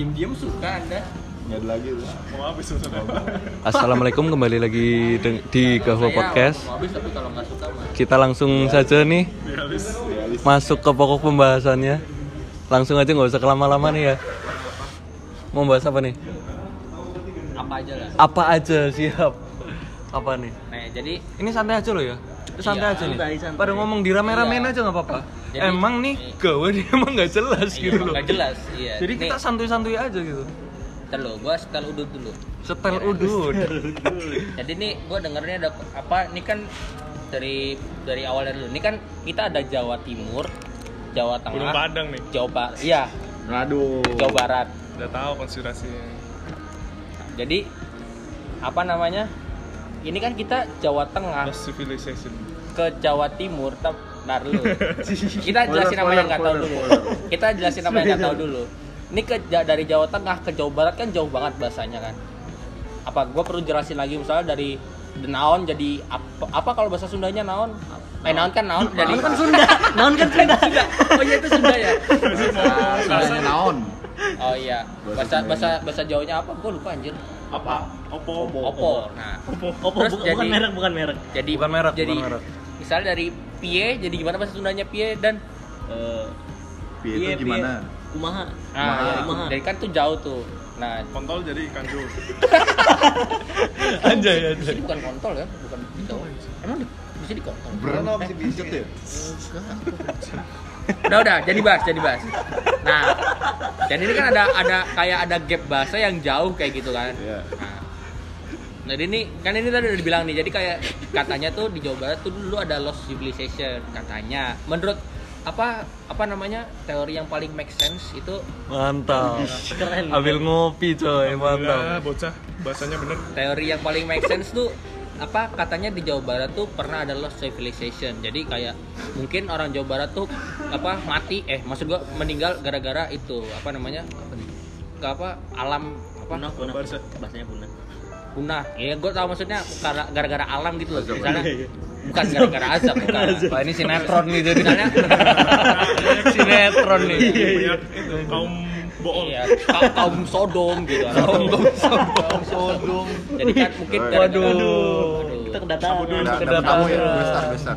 Diem-diem suka anda. Nggak ada lagi tuh. Mau habis sebenarnya. Assalamualaikum kembali lagi de- di Gahwa Podcast. mau habis tapi kalau nggak suka mah. Kita langsung saja nih masuk ke pokok pembahasannya. Langsung aja nggak usah kelama-lama nih ya. Mau bahas apa nih? Apa aja lah. Apa aja siap. Apa nih? Nah, jadi Ini santai aja loh ya. Santai Iya, aja nih. santai. Pada ngomong dirame-ramein Iya. aja nggak apa-apa. Jadi- emang nih Iya. gawe dia emang nggak jelas iya, gitu loh. nggak jelas. Iya. Jadi Nih, kita santuy-santuy aja gitu. ntar lo, gua setel udut dulu. Setel Iya. udut. Jadi nih gua dengernya ada apa? Ini kan dari dari awalnya dulu. Ini kan kita ada Jawa Timur, Jawa Tengah, Gunung Padang nih. Jawa Barat. Iya, Aduh. Jawa Barat. Udah tahu konspirasinya. Jadi apa namanya? Ini kan kita Jawa Tengah Lost civilization. Ke Jawa Timur, tap, ntar dulu. Kita jelasin apa yang nggak tahu dulu. Kita jelasin apa yang nggak tahu dulu. Ini ke dari Jawa Tengah ke Jawa Barat kan jauh banget bahasanya kan. Apa? Gue perlu jelasin lagi misalnya dari naon jadi apa, apa kalau bahasa Sundanya naon? Eh naon kan naon jadi Naon kan Sunda. Naon kan Sunda. Oh iya itu Sunda ya. Bahasanya naon? Oh iya. Bahasa bahasa bahasa Jawanya apa? Gue lupa anjir. Apa? Oppo. Oppo. Nah, Oppo Terus bu- jadi- bukan merek, bukan merek. jadi Bukan merek, jadi bukan merek. Misalnya dari pie jadi gimana bahasa Sundanya pie dan Eh, Piye Piye, itu gimana? kumaha? nah, Kumaha. jadi, Kumaha. dari kan tuh jauh tuh. Nah, Kontol jadi ikan jul. Anjay di anjay. sini bukan kontol ya, bukan itu. Emang di, di sini kontol. Berat Eh, masih pijet ya? udah udah jadi bahas jadi bahas nah dan ini kan ada ada kayak ada gap bahasa yang jauh kayak gitu kan Iya. nah jadi ini kan ini tadi udah dibilang nih jadi kayak katanya tuh di Jawa Barat tuh dulu ada lost civilization katanya menurut apa apa namanya teori yang paling make sense itu Mantap. Keren. Ambil ngopi coy, mantap. bocah. Bahasanya bener. teori yang paling make sense tuh apa katanya di Jawa Barat tuh pernah ada lost civilization jadi kayak mungkin orang Jawa Barat tuh apa mati eh maksud gua meninggal gara-gara itu apa namanya Gak apa alam apa Punah, punah. Bahasanya punah. Punah ya gue tau maksudnya gara-gara alam gitu loh Azab. misalnya Iya, iya. bukan gara-gara azab bukan Wah ini sinetron nih jadi. misalnya sinetron nih. Itu kaum bohong. iya, ka- kaum sodom gitu kaum Sodom, sodom. jadi kan mungkin Waduh. Waduh. Kita kedatangan. Ada Kedatangan. ya, besar besar.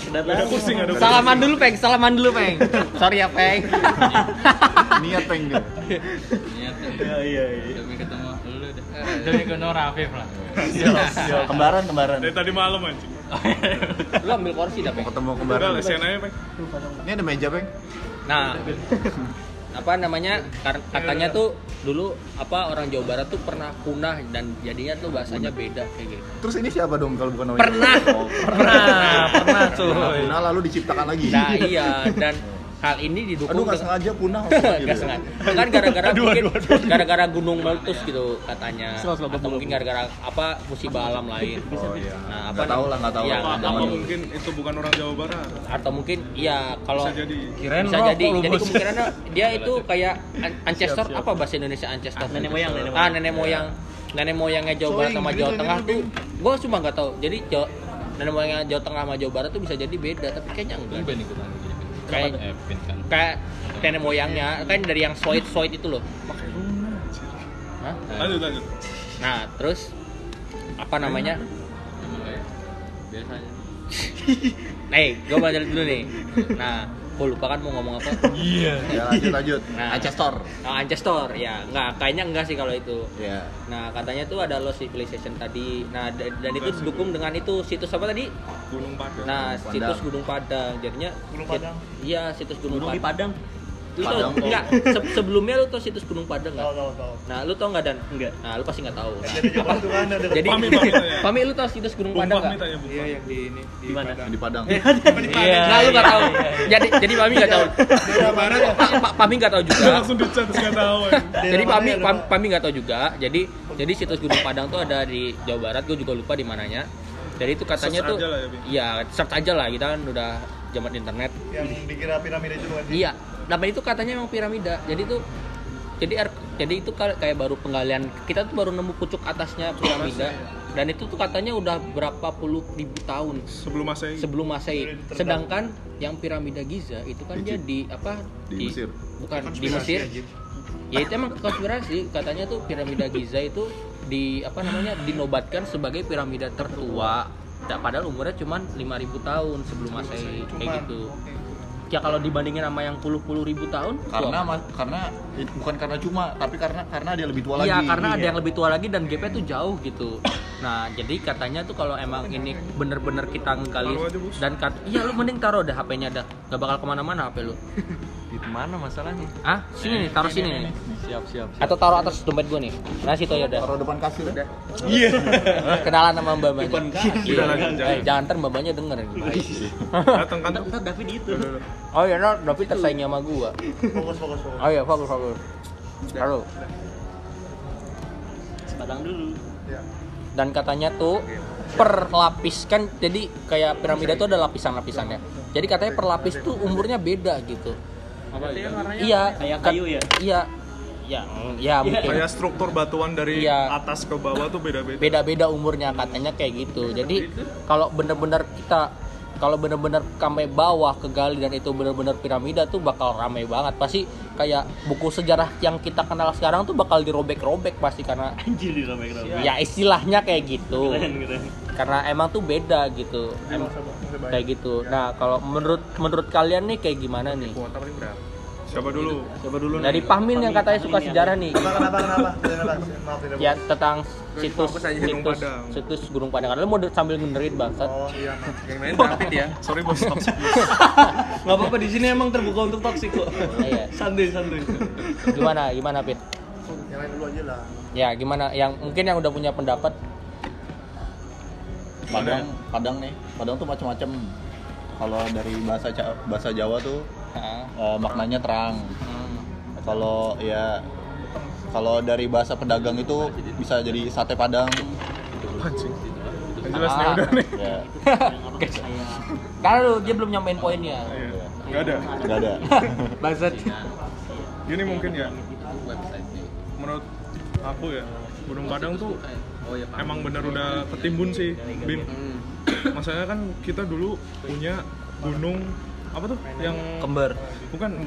Kedatangan. Pusing, ada salaman dulu peng salaman dulu peng sorry ya peng Niat peng dia. Iya, iya, iya. demi ketemu demi ketemu Rafif lah Kembaran, kembaran. Dari tadi malam anjing. lu ambil kursi dah peng ketemu Udah, kembaran. lesian aja, Peng. Ini ada meja peng. nah apa namanya katanya tuh dulu apa orang Jawa Barat tuh pernah punah dan jadinya tuh bahasanya beda kayak gitu Terus ini siapa dong kalau bukan Oya? Pernah. Oh, Pernah, pernah cuy. Punah lalu diciptakan lagi. nah iya dan hal ini didukung Aduh nggak dengan- sengaja punah. Nggak sengaja. kan gara-gara mungkin gara-gara gunung meletus gitu katanya. Selalu, selalu, atau mungkin gara-gara apa musibah alam lain. Oh iya. Nah, Nggak tahu lah, nggak tahu Iya, lah. Apa, apa mungkin itu bukan orang Jawa Barat? atau mungkin iya kalau Bisa jadi. Kirain bisa jadi. jadi kemungkinannya dia itu kayak an- ancestor apa bahasa Indonesia ancestor Nenek moyang, nenek ah nenek moyang. Nenek moyangnya Jawa Barat sama Jawa Tengah tuh gue cuma nggak tahu. Jadi Jawa, nenek moyangnya Jawa Tengah sama Jawa Barat tuh bisa jadi beda tapi kayaknya enggak kayak kayak nenek moyangnya kan dari yang soit soit itu loh Hah? Lanjut, lanjut. Nah, terus apa namanya? Nih, gue belajar dulu nih. Nah, gue lupa kan mau ngomong apa. Iya. Ya lanjut lanjut. Nah. Ancestor. Oh, Ancestor, ya. Enggak, kayaknya enggak sih kalau itu. Ya. Nah, katanya tuh ada Lost Civilization tadi. Nah, da- dan itu didukung dengan itu situs apa tadi? Gunung Padang. Nah, Gunung situs Padang. Gunung Padang. Jadinya Gunung Padang? Iya, situs Gunung, Gunung di Padang. Padang. Lu tau, enggak, se- sebelumnya lu tau situs Gunung Padang enggak? tahu, tahu. Nah, lu tau enggak Dan? Enggak. Nah, lu pasti enggak tahu. Nah, Jadi Pami, Pami tanya. Pami lu tau situs Gunung Padang enggak? Iya yang di ini di Di mana? Padang. Di Padang. Iya. Nah, lu nggak iya, tahu. iya, iya. Jadi jadi Pami nggak tahu. Daerah barat ya. Pa- Pa- Pami nggak tahu juga. langsung di chat, terus nggak tahu. Jadi Pami ya, Pami nggak tahu juga. Jadi jadi situs Gunung Padang tuh ada di Jawa Barat. Gue juga lupa di mananya. Jadi itu katanya Search tuh aja lah ya. Iya, search aja lah. Kita kan udah zaman internet. Yang dikira piramida itu kan. Iya. Nama itu katanya memang piramida. Jadi tuh jadi er- jadi itu ka- kayak baru penggalian. Kita tuh baru nemu pucuk atasnya piramida. Dan itu tuh katanya udah berapa puluh ribu tahun Sebelum Masehi. sebelum masehi. Sedangkan yang piramida Giza itu kan dia di apa? Di Mesir. bukan di Mesir. ya itu emang konspirasi. Katanya tuh piramida Giza itu di apa namanya dinobatkan sebagai piramida tertua. Nah, padahal umurnya cuma 5000 tahun sebelum masehi. Kayak gitu ya kalau dibandingin sama yang puluh-puluh ribu tahun Karena tua. mas, karena bukan karena cuma, tapi karena karena dia lebih tua lagi. Iya, karena ada yang lebih tua lagi dan gapnya tuh jauh gitu. Nah, jadi katanya tuh kalau emang ini bener-bener kita Bos. dan kat, iya lu mending taruh dah HP-nya dah, gak bakal ke mana-mana HP lu. Di mana masalahnya? Ah, sini nih, taruh sini nih. Siap, siap. Atau taruh atas dompet gue nih. Nah, situ ya udah. Taruh depan kasir. Iya. Kenalan sama mbak mbaknya. Iya. Udah, lanjut, Eh, jangan ntar mbak mbaknya denger. Datang kan David itu. Oh iya, no, tapi tersaing sama gua. Fokus, fokus, fokus. Oh iya, fokus fokus. Taruh. Padang dulu. Ya. dan katanya tuh per lapis kan jadi kayak piramida tuh ada lapisan-lapisannya jadi katanya per lapis tuh umurnya beda gitu iya Kayak kayu ya? iya ya ya mungkin Kayak struktur batuan dari Iya. atas ke bawah tuh beda-beda. beda-beda umurnya katanya kayak gitu jadi kalau bener-bener kita kalau bener-bener sampai bawah ke gali dan itu bener-bener piramida tuh bakal rame banget. Pasti kayak buku sejarah yang kita kenal sekarang tuh bakal dirobek-robek pasti karena Anjir di robek robek. ya istilahnya kayak gitu. Keren keren. karena emang tuh beda gitu. Em- kayak gitu. Nah kalau menurut menurut kalian nih kayak gimana nih Siapa dulu? Coba dulu dari nih. Pahmin yang katanya suka Pahmin sejarah nih Kenapa, kenapa, kenapa? Ya tentang situs situs Padang. situs Gunung Padang Kalian mau sambil ngenerit bangsat Oh iya, maaf. Yang lain David ya. Sorry bos. toxic, bos. Nggak apa-apa di sini emang terbuka untuk toksik kok. Iya. santuy santuy. gimana gimana Pit Yang lain dulu aja lah. ya gimana yang mungkin yang udah punya pendapat Padang, Padang nih. Padang tuh macam-macam. Kalau dari bahasa bahasa Jawa tuh Eh, maknanya terang. Hmm. Kalau ya kalau dari bahasa pedagang itu bisa jadi sate Padang. Jelas nih Ah. udah nih. Ya, karena lu dia belum nyampein poinnya Iya. Nggak ada. nggak ada. bangsat Gini mungkin ya. Menurut aku ya, Gunung Padang tuh emang bener udah ketimbun sih, Bin. Masalahnya kan kita dulu punya gunung apa tuh yang kembar bukan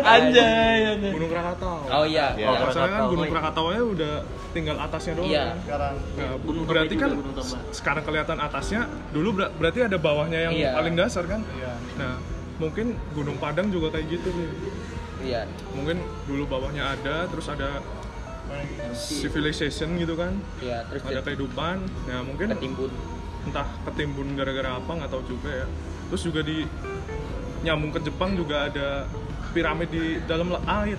Anjay. anjay. Gunung Krakatau. oh iya Iya. oh, kan Krakatau. Gunung Krakatau nya udah tinggal atasnya doang. Iya. kan. Sekarang Nah, Gunung berarti kan Gunung sekarang kelihatan atasnya, dulu ber- berarti ada bawahnya yang Iya. paling dasar kan? Iya. Nah, mungkin Gunung Padang juga kayak gitu nih. iya Mungkin dulu bawahnya ada, terus ada civilization gitu kan, iya terus ada kehidupan. Nah, mungkin ketimbun entah ketimbun gara-gara apa nggak tahu juga ya. Terus juga di nyambung ke Jepang juga ada piramid di dalam la- air.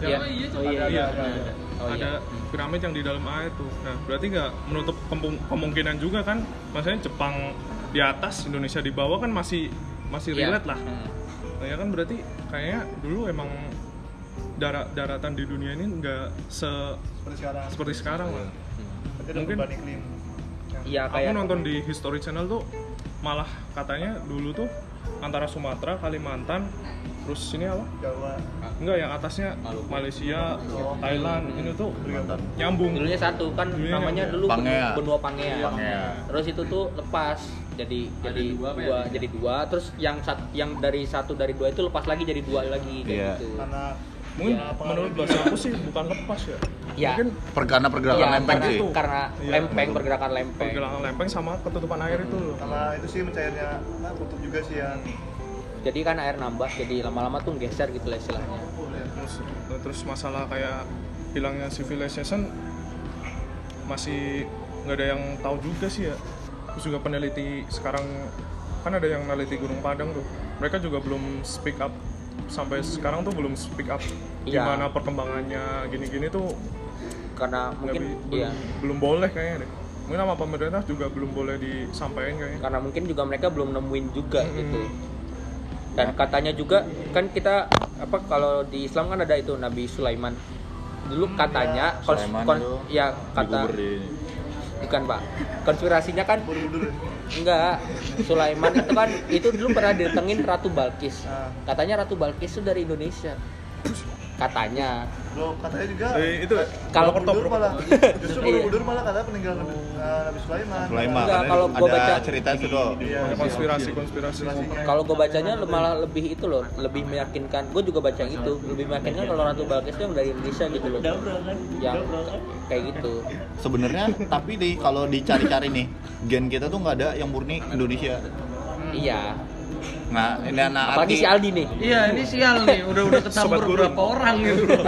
Iya. Yang- Oh iya iya. Iya. Oh, iya. ada piramid yang di dalam air tuh. Nah, berarti nggak menutup kemung- kemungkinan juga kan, maksudnya Jepang di atas, Indonesia di bawah kan masih masih Iya. relate lah. Hmm. Nah, ya kan berarti kayaknya dulu emang darat daratan di dunia ini nggak se seperti sekarang. seperti sekarang lah. Ada Mungkin- iya Aku kayak nonton di History Channel tuh malah katanya dulu tuh antara Sumatera, Kalimantan, terus sini apa? Jawa. Enggak, yang atasnya Malaysia, Thailand, ini tuh Mantan. nyambung. dulunya satu kan Dulunya namanya nyambung. dulu Pangea. benua Pangea. Pangea. Terus itu tuh lepas jadi jadi dua, jadi dua terus yang sat, yang dari satu dari dua itu lepas lagi jadi dua lagi kayak Iya. gitu. Karena Mungkin ya, menurut bahasa aku sih bukan lepas ya. Ya. Mungkin Pergana pergerakan Iya, lempeng karena, sih. karena Iya. lempeng pergerakan lempeng. pergelangan lempeng sama ketutupan air itu sama itu sih mencairnya nah, kutub juga sih yang Jadi kan air nambah jadi lama-lama tuh geser gitu lah istilahnya. Terus, terus masalah kayak hilangnya civilization masih nggak ada yang tahu juga sih ya. Terus juga peneliti sekarang kan ada yang neliti Gunung Padang tuh. Mereka juga belum speak up sampai sekarang tuh belum speak up Iya. gimana perkembangannya gini-gini tuh Karena mungkin bi- iya. belum, belum boleh kayaknya deh. Mungkin sama pemerintah juga belum boleh disampaikan kayaknya. karena mungkin juga mereka belum nemuin juga Mm-mm. gitu dan katanya juga kan kita apa kalau di Islam kan ada itu Nabi Sulaiman dulu katanya kons- Sulaiman kon- itu ya kata bukan pak konspirasinya kan enggak Sulaiman itu kan itu dulu pernah ditengin Ratu Balkis Ah. katanya Ratu Balkis itu dari Indonesia katanya. Lo katanya juga Eh, itu. Kalau Borobudur malah. Justru Iya. Borobudur malah katanya peninggalan Nabi, eh, Nabi Sulaiman. Sulaiman karena kalau gua ada baca- cerita itu tuh Iya. ada konspirasi konspirasi. Kalau gue bacanya malah lebih itu loh lebih meyakinkan. Gue juga baca yang itu lebih meyakinkan kalau Ratu Balkis itu yang dari Indonesia gitu loh. Yang kayak gitu. Sebenarnya tapi di kalau dicari-cari nih gen kita tuh nggak ada yang murni Indonesia. Iya nah ini anak apalagi si Aldi nih Iya, ini sial nih. Udah udah Sobat ketampur berapa orang gitu.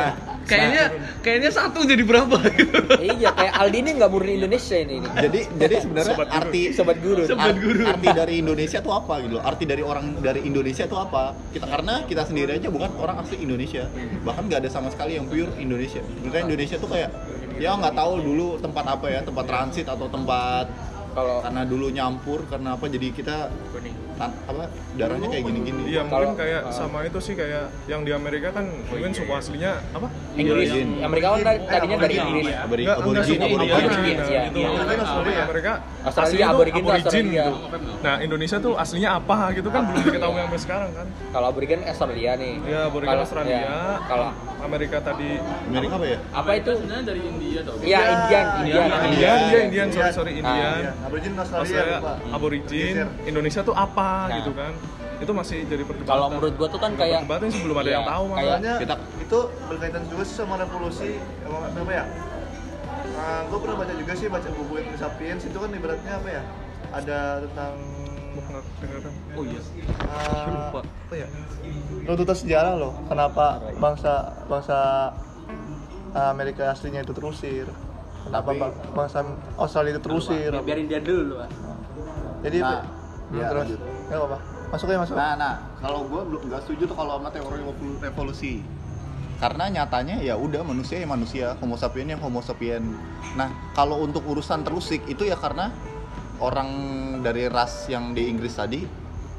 Nah, kayaknya kayaknya satu jadi berapa gitu. iya kayak Aldi ini nggak murni Indonesia ini, ini. jadi jadi sebenarnya Sobat guru. arti sobat guru Ar- arti dari Indonesia tuh apa gitu loh arti dari orang dari Indonesia tuh apa kita karena kita sendiri aja bukan orang asli Indonesia bahkan nggak ada sama sekali yang pure Indonesia sebenarnya Indonesia tuh kayak ya nggak tahu dulu tempat apa ya tempat transit atau tempat kalau karena dulu nyampur karena apa jadi kita apa darahnya kayak gini-gini Iya mungkin kayak ah. sama itu sih kayak yang di Amerika kan mungkin suku aslinya apa? Inggris Origin. Amerika kan dari- tadinya dari Inggris Enggak, aborigin, aborigin. Iya. Iya. Australia, Amerika Australia, aborigin aborigin Australia. gitu. Nah, Indonesia tuh aslinya apa gitu kan belum diketahui sampai sekarang kan. kalau aborigin Australia nih Ya, aborigin Kalau- Australia. kalau Amerika tadi Amerika apa ya apa itu Sebenarnya dari India tau. iya Indian Indian Indian, dia Indian, sorry Indian. sorry Nah, Indian. Iya, Aborigin Australia, aborigin. Indonesia tuh apa Nah. gitu kan. Itu masih jadi perdebatan. kalau menurut gua tuh kan kayak perdebatan sih belum ada Iya, yang tahu makanya. Kita- itu berkaitan juga sih sama revolusi apa, apa ya? Nah, gue pernah baca juga sih baca buku yang Sapiens itu kan ibaratnya apa ya? Ada tentang Oh iya. uh, apa ya? Runtutan sejarah loh. Kenapa bangsa bangsa uh, Amerika aslinya itu terusir? Kenapa Tapi- bangsa Australia itu terusir? biarin dia dulu Pak. Jadi Nah, ya, terus lanjut. Nggak apa-apa. Masuk ya masuk. Nah, nah, kalau gue belum nggak setuju tuh kalau sama teori revolusi. Karena nyatanya ya udah manusia ya manusia, Homo sapien yang Homo sapien. Nah, kalau untuk urusan terusik itu ya karena orang dari ras yang di Inggris tadi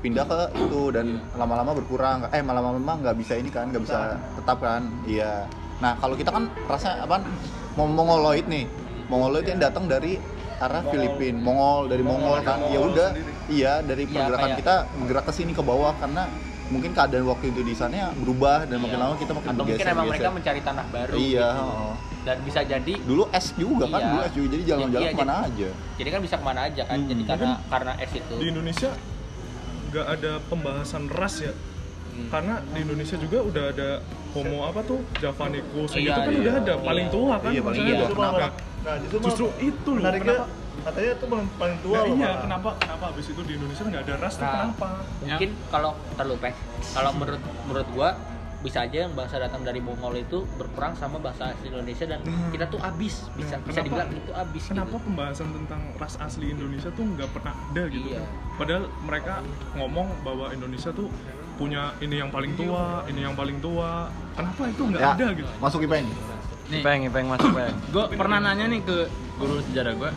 pindah ke itu dan lama-lama berkurang. Eh, lama-lama nggak bisa ini kan, nggak bisa tetap kan? Iya. Nah, kalau kita kan rasanya apa? Mau Mongoloid nih. Mongoloid yang datang dari arah Filipina, Mongol dari Mongol kan. Ya udah, iya dari Iya, pergerakan kayak- kita bergerak ke sini ke bawah karena mungkin keadaan waktu itu di sana ya berubah dan makin lama kita makin atau mungkin bergeser, emang mereka mencari tanah baru Iya, gitu. heeh. dan bisa jadi dulu es juga kan, Iya. dulu es juga jadi jalan-jalan Iya, ke mana aja. jadi kan bisa ke mana aja kan Hmm. jadi karena karena es itu di Indonesia nggak ada pembahasan ras ya Hmm. karena di Indonesia juga udah ada homo apa tuh Javanicus Iya, itu kan iya. udah ada paling Iya. tua kan Iya, paling maksudnya tua. Nah justru, malah justru itu loh kenapa katanya itu paling paling tua Nah, loh. iya kenapa kenapa habis itu di Indonesia nggak ada ras tuh Nah, kenapa mungkin kalau terlalu pek kalau menurut menurut gua bisa aja yang bahasa datang dari Mongol itu berperang sama bahasa asli Indonesia dan Nah. kita tuh abis bisa Nah, bisa kenapa- dibilang itu abis kenapa gitu. pembahasan tentang ras asli Indonesia tuh nggak pernah ada gitu Iya. kan padahal mereka ngomong bahwa Indonesia tuh punya ini yang paling tua ini yang paling tua kenapa itu nggak Ya, ada gitu masuk Ipeng. Nih, Peng, peng masuk peng. gue pernah nanya nih ke guru sejarah gue.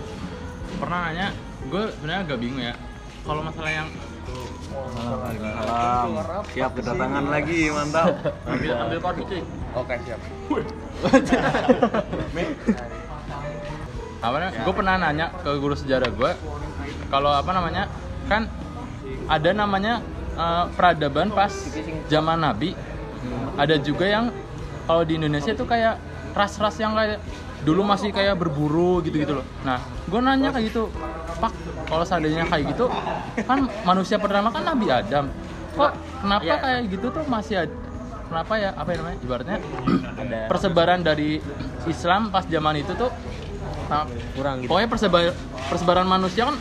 Pernah nanya, gue sebenarnya agak bingung ya. Kalau masalah yang Salam. Siap kedatangan lagi, mantap. ambil ambil kopi cuy. oke siap apa namanya? Gue pernah nanya ke guru sejarah gue kalau apa namanya kan ada namanya eh, peradaban pas zaman Nabi. Ada juga yang kalau di Indonesia itu kayak ras-ras yang kayak dulu masih kayak berburu gitu-gitu loh. Nah, gue nanya kayak gitu, Pak, kalau seandainya kayak gitu, kan manusia pertama kan Nabi Adam. Kok kenapa Iya. kayak gitu tuh masih ada, kenapa ya apa ya namanya ibaratnya persebaran dari Islam pas zaman itu tuh nah, kurang gitu pokoknya persebar persebaran manusia kan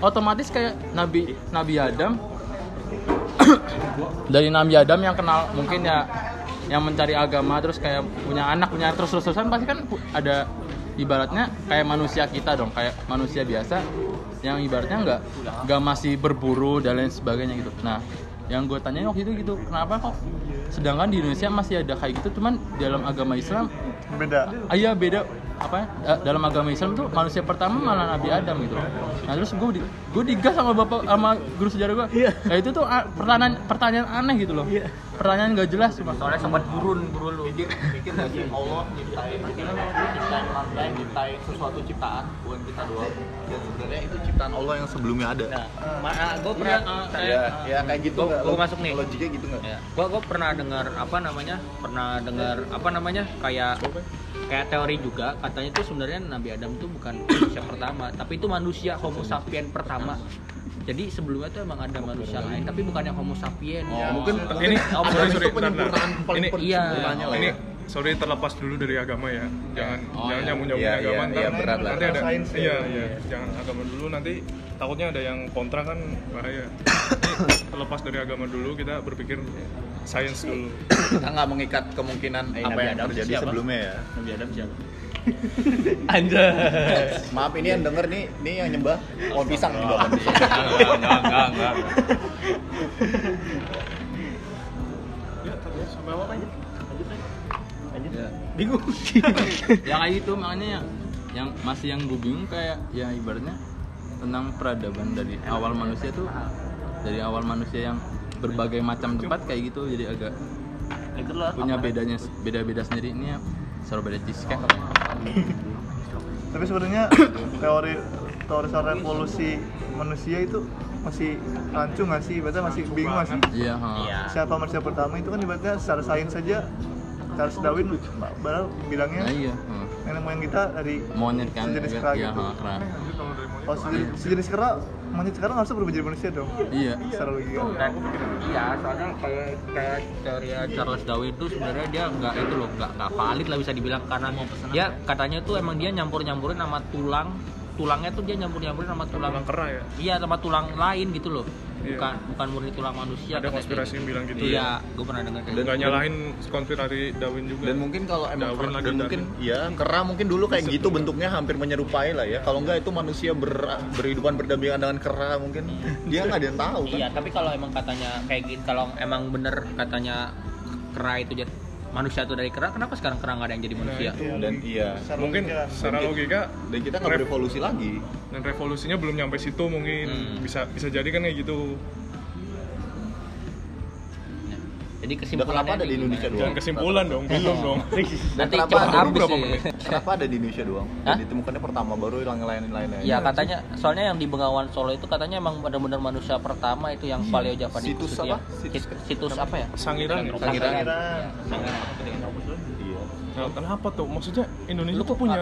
otomatis kayak Nabi Nabi Adam dari Nabi Adam yang kenal mungkin ya yang mencari agama terus kayak punya anak punya terus terusan pasti kan ada ibaratnya kayak manusia kita dong kayak manusia biasa yang ibaratnya nggak nggak masih berburu dan lain sebagainya gitu nah yang gue tanyain waktu itu gitu kenapa kok sedangkan di Indonesia masih ada kayak gitu cuman dalam agama Islam Beda. Ah, iya beda apa ya? Da- dalam agama Islam tuh manusia pertama malah Nabi Adam gitu. Nah terus gue gue digas sama bapak sama guru sejarah gue Iya. nah itu tuh ah, pertanyaan pertanyaan aneh gitu loh. Pertanyaan gak jelas cuma soalnya sempat gurun guru lu. Mikir mikir nggak sih Allah nyiptain nyiptain lantai nyiptain sesuatu ciptaan bukan kita doang. Dan sebenarnya itu ciptaan Allah yang sebelumnya ada. Nah mana gue pernah ya ya kayak gitu Log- masuk nih. logiknya gitu nggak? Ya gua gua pernah dengar apa namanya pernah dengar apa namanya kayak kayak teori juga. Katanya itu sebenarnya Nabi Adam tuh bukan manusia pertama tapi itu manusia Homo sapien pertama jadi sebelumnya tuh emang ada manusia lain tapi bukan yang Homo sapien Oh, mungkin ini Adam sorry sorry bentar, penyempurnaan ini iya. ini ya sorry terlepas dulu dari agama ya jangan Oh, jangan iya. nyambung nyambung Iya, agama iya, ntar iya, berat lah. nanti ada Sains ya. iya iya jangan agama dulu nanti takutnya ada yang kontra kan bahaya Ini terlepas dari agama dulu kita berpikir sains dulu kita nggak mengikat kemungkinan Eh, apa Nabi yang Adam terjadi siapa? sebelumnya ya Nabi Adam siapa anjay maaf ini yang denger nih nih yang nyembah. Pohon pisang nyembah pohon pisang enggak enggak enggak enggak. Bingung ya kayak gitu makanya yang yang masih yang gue bingung kayak ya ibaratnya tentang peradaban dari awal manusia tuh dari awal manusia yang berbagai macam tempat kayak gitu jadi agak punya bedanya beda-beda sendiri. Ini ya strawberry cheesecake Tapi sebenarnya teori teori soal revolusi manusia itu masih rancu nggak sih? Ibaratnya masih bingung nggak sih? iya ha. iya Siapa manusia pertama itu kan ibaratnya secara sains saja Charles Darwin padahal bilangnya nah, iya. Nenek moyang kita dari monyet kan Sejenis kera iya, gitu. kera. oh sejenis, sejenis kera monyet sekarang harusnya berubah jadi manusia dong. Iya. Secara logika. Dan iya soalnya kayak kayak teori Charles Darwin itu sebenarnya dia nggak itu loh nggak nggak valid lah bisa dibilang. Karena dia katanya tuh emang dia nyampur nyampurin sama tulang tulangnya tuh dia nyampur nyampurin sama tulang. tulang kera ya? Iya sama tulang lain gitu loh Iya. bukan bukan murni tulang manusia Ada konspirasi gitu. yang bilang gitu iya ya. gue pernah dengar kayak Dan- nggak gitu. nyalahin konspirasi Darwin juga dan mungkin kalau emang Darwin lagi dan mungkin ya kera mungkin dulu kayak gitu bentuknya hampir menyerupai lah ya kalau enggak itu manusia ber, berhidupan berdampingan dengan kera mungkin dia nggak ada yang tahu kan iya tapi kalau emang katanya kayak gitu kalau emang bener katanya kera itu jadi manusia itu dari kera kenapa sekarang kera nggak ada yang jadi manusia dan iya Secara mungkin logika. secara logika dan kita nggak berevolusi lagi dan revolusinya belum nyampe situ mungkin Hmm. bisa bisa jadi kan kayak gitu jadi Udah kesimpulannya kenapa ada di Indonesia doang? jangan kesimpulan dong belum dong Dan nanti kenapa ada habis? Kenapa ada di Indonesia doang? Dan ditemukannya pertama baru yang lain lain lain. Ya katanya, soalnya yang di Bengawan Solo itu katanya emang benar-benar manusia pertama itu yang Paleo Javanicus Situs itu apa? ya. Situs- Sit- Situs apa ya? sangiran Sangiran. Sangiran. Iya. Nah, kenapa tuh? Maksudnya Indonesia Lu tuh punya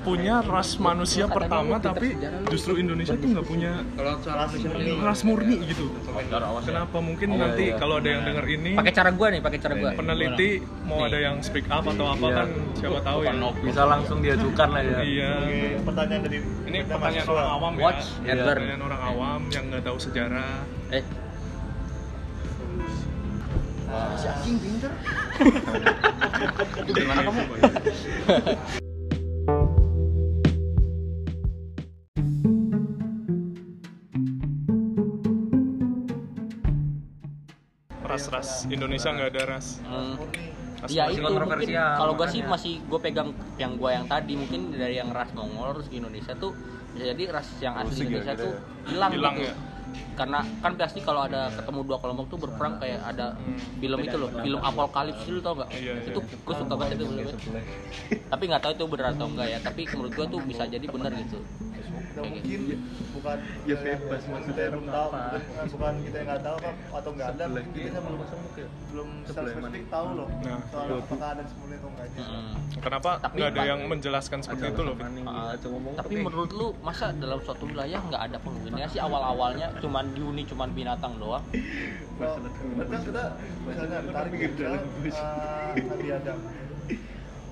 punya ras manusia Katanya pertama lu pinter tapi justru Indonesia tuh nggak punya ras murni. gitu. Kenapa mungkin nanti kalau ada yang denger ini Pakai cara gua nih, pakai cara gua. peneliti mau ada yang speak up atau apa kan siapa tahu ya. Bisa langsung diajukan lah ya. Iya. Oke, pertanyaan dari ini pertanyaan orang awam ya. Watch, Edward. pertanyaan orang awam yang nggak tahu sejarah. Eh, Gimana kamu? ras-ras Indonesia nggak ada ras hmm, ras ya itu mungkin kalau gua sih masih gue pegang yang gua yang tadi mungkin dari yang ras Mongol terus Indonesia tuh bisa jadi ras yang asli ya, Indonesia gitu tuh ya. hilang Hilang gitu. ya. Karena kan pasti kalau ada ketemu dua kelompok tuh berperang kayak ada film itu loh, film apokalips itu tau nggak? Hmm. Iya, iya. Itu gue suka banget itu filmnya. Tapi nggak tahu itu benar atau enggak ya. Tapi menurut gua tuh bisa jadi benar gitu. Nah, Kayak mungkin bukan ya bebas yang belum tahu bukan, bukan kita yang nggak tahu kan atau nggak ada kita belum belum secara spesifik tahu loh Nah, soal apakah ada semuanya atau enggaknya Mm. kenapa Tapi nggak ada yang menjelaskan seperti itu loh? Ah, tapi menurut lu masa dalam suatu wilayah nggak ada penghuninya sih? Awal-awalnya cuman dihuni cuman binatang doang? Kan kita misalnya tarik misal uh, Nabi Adam.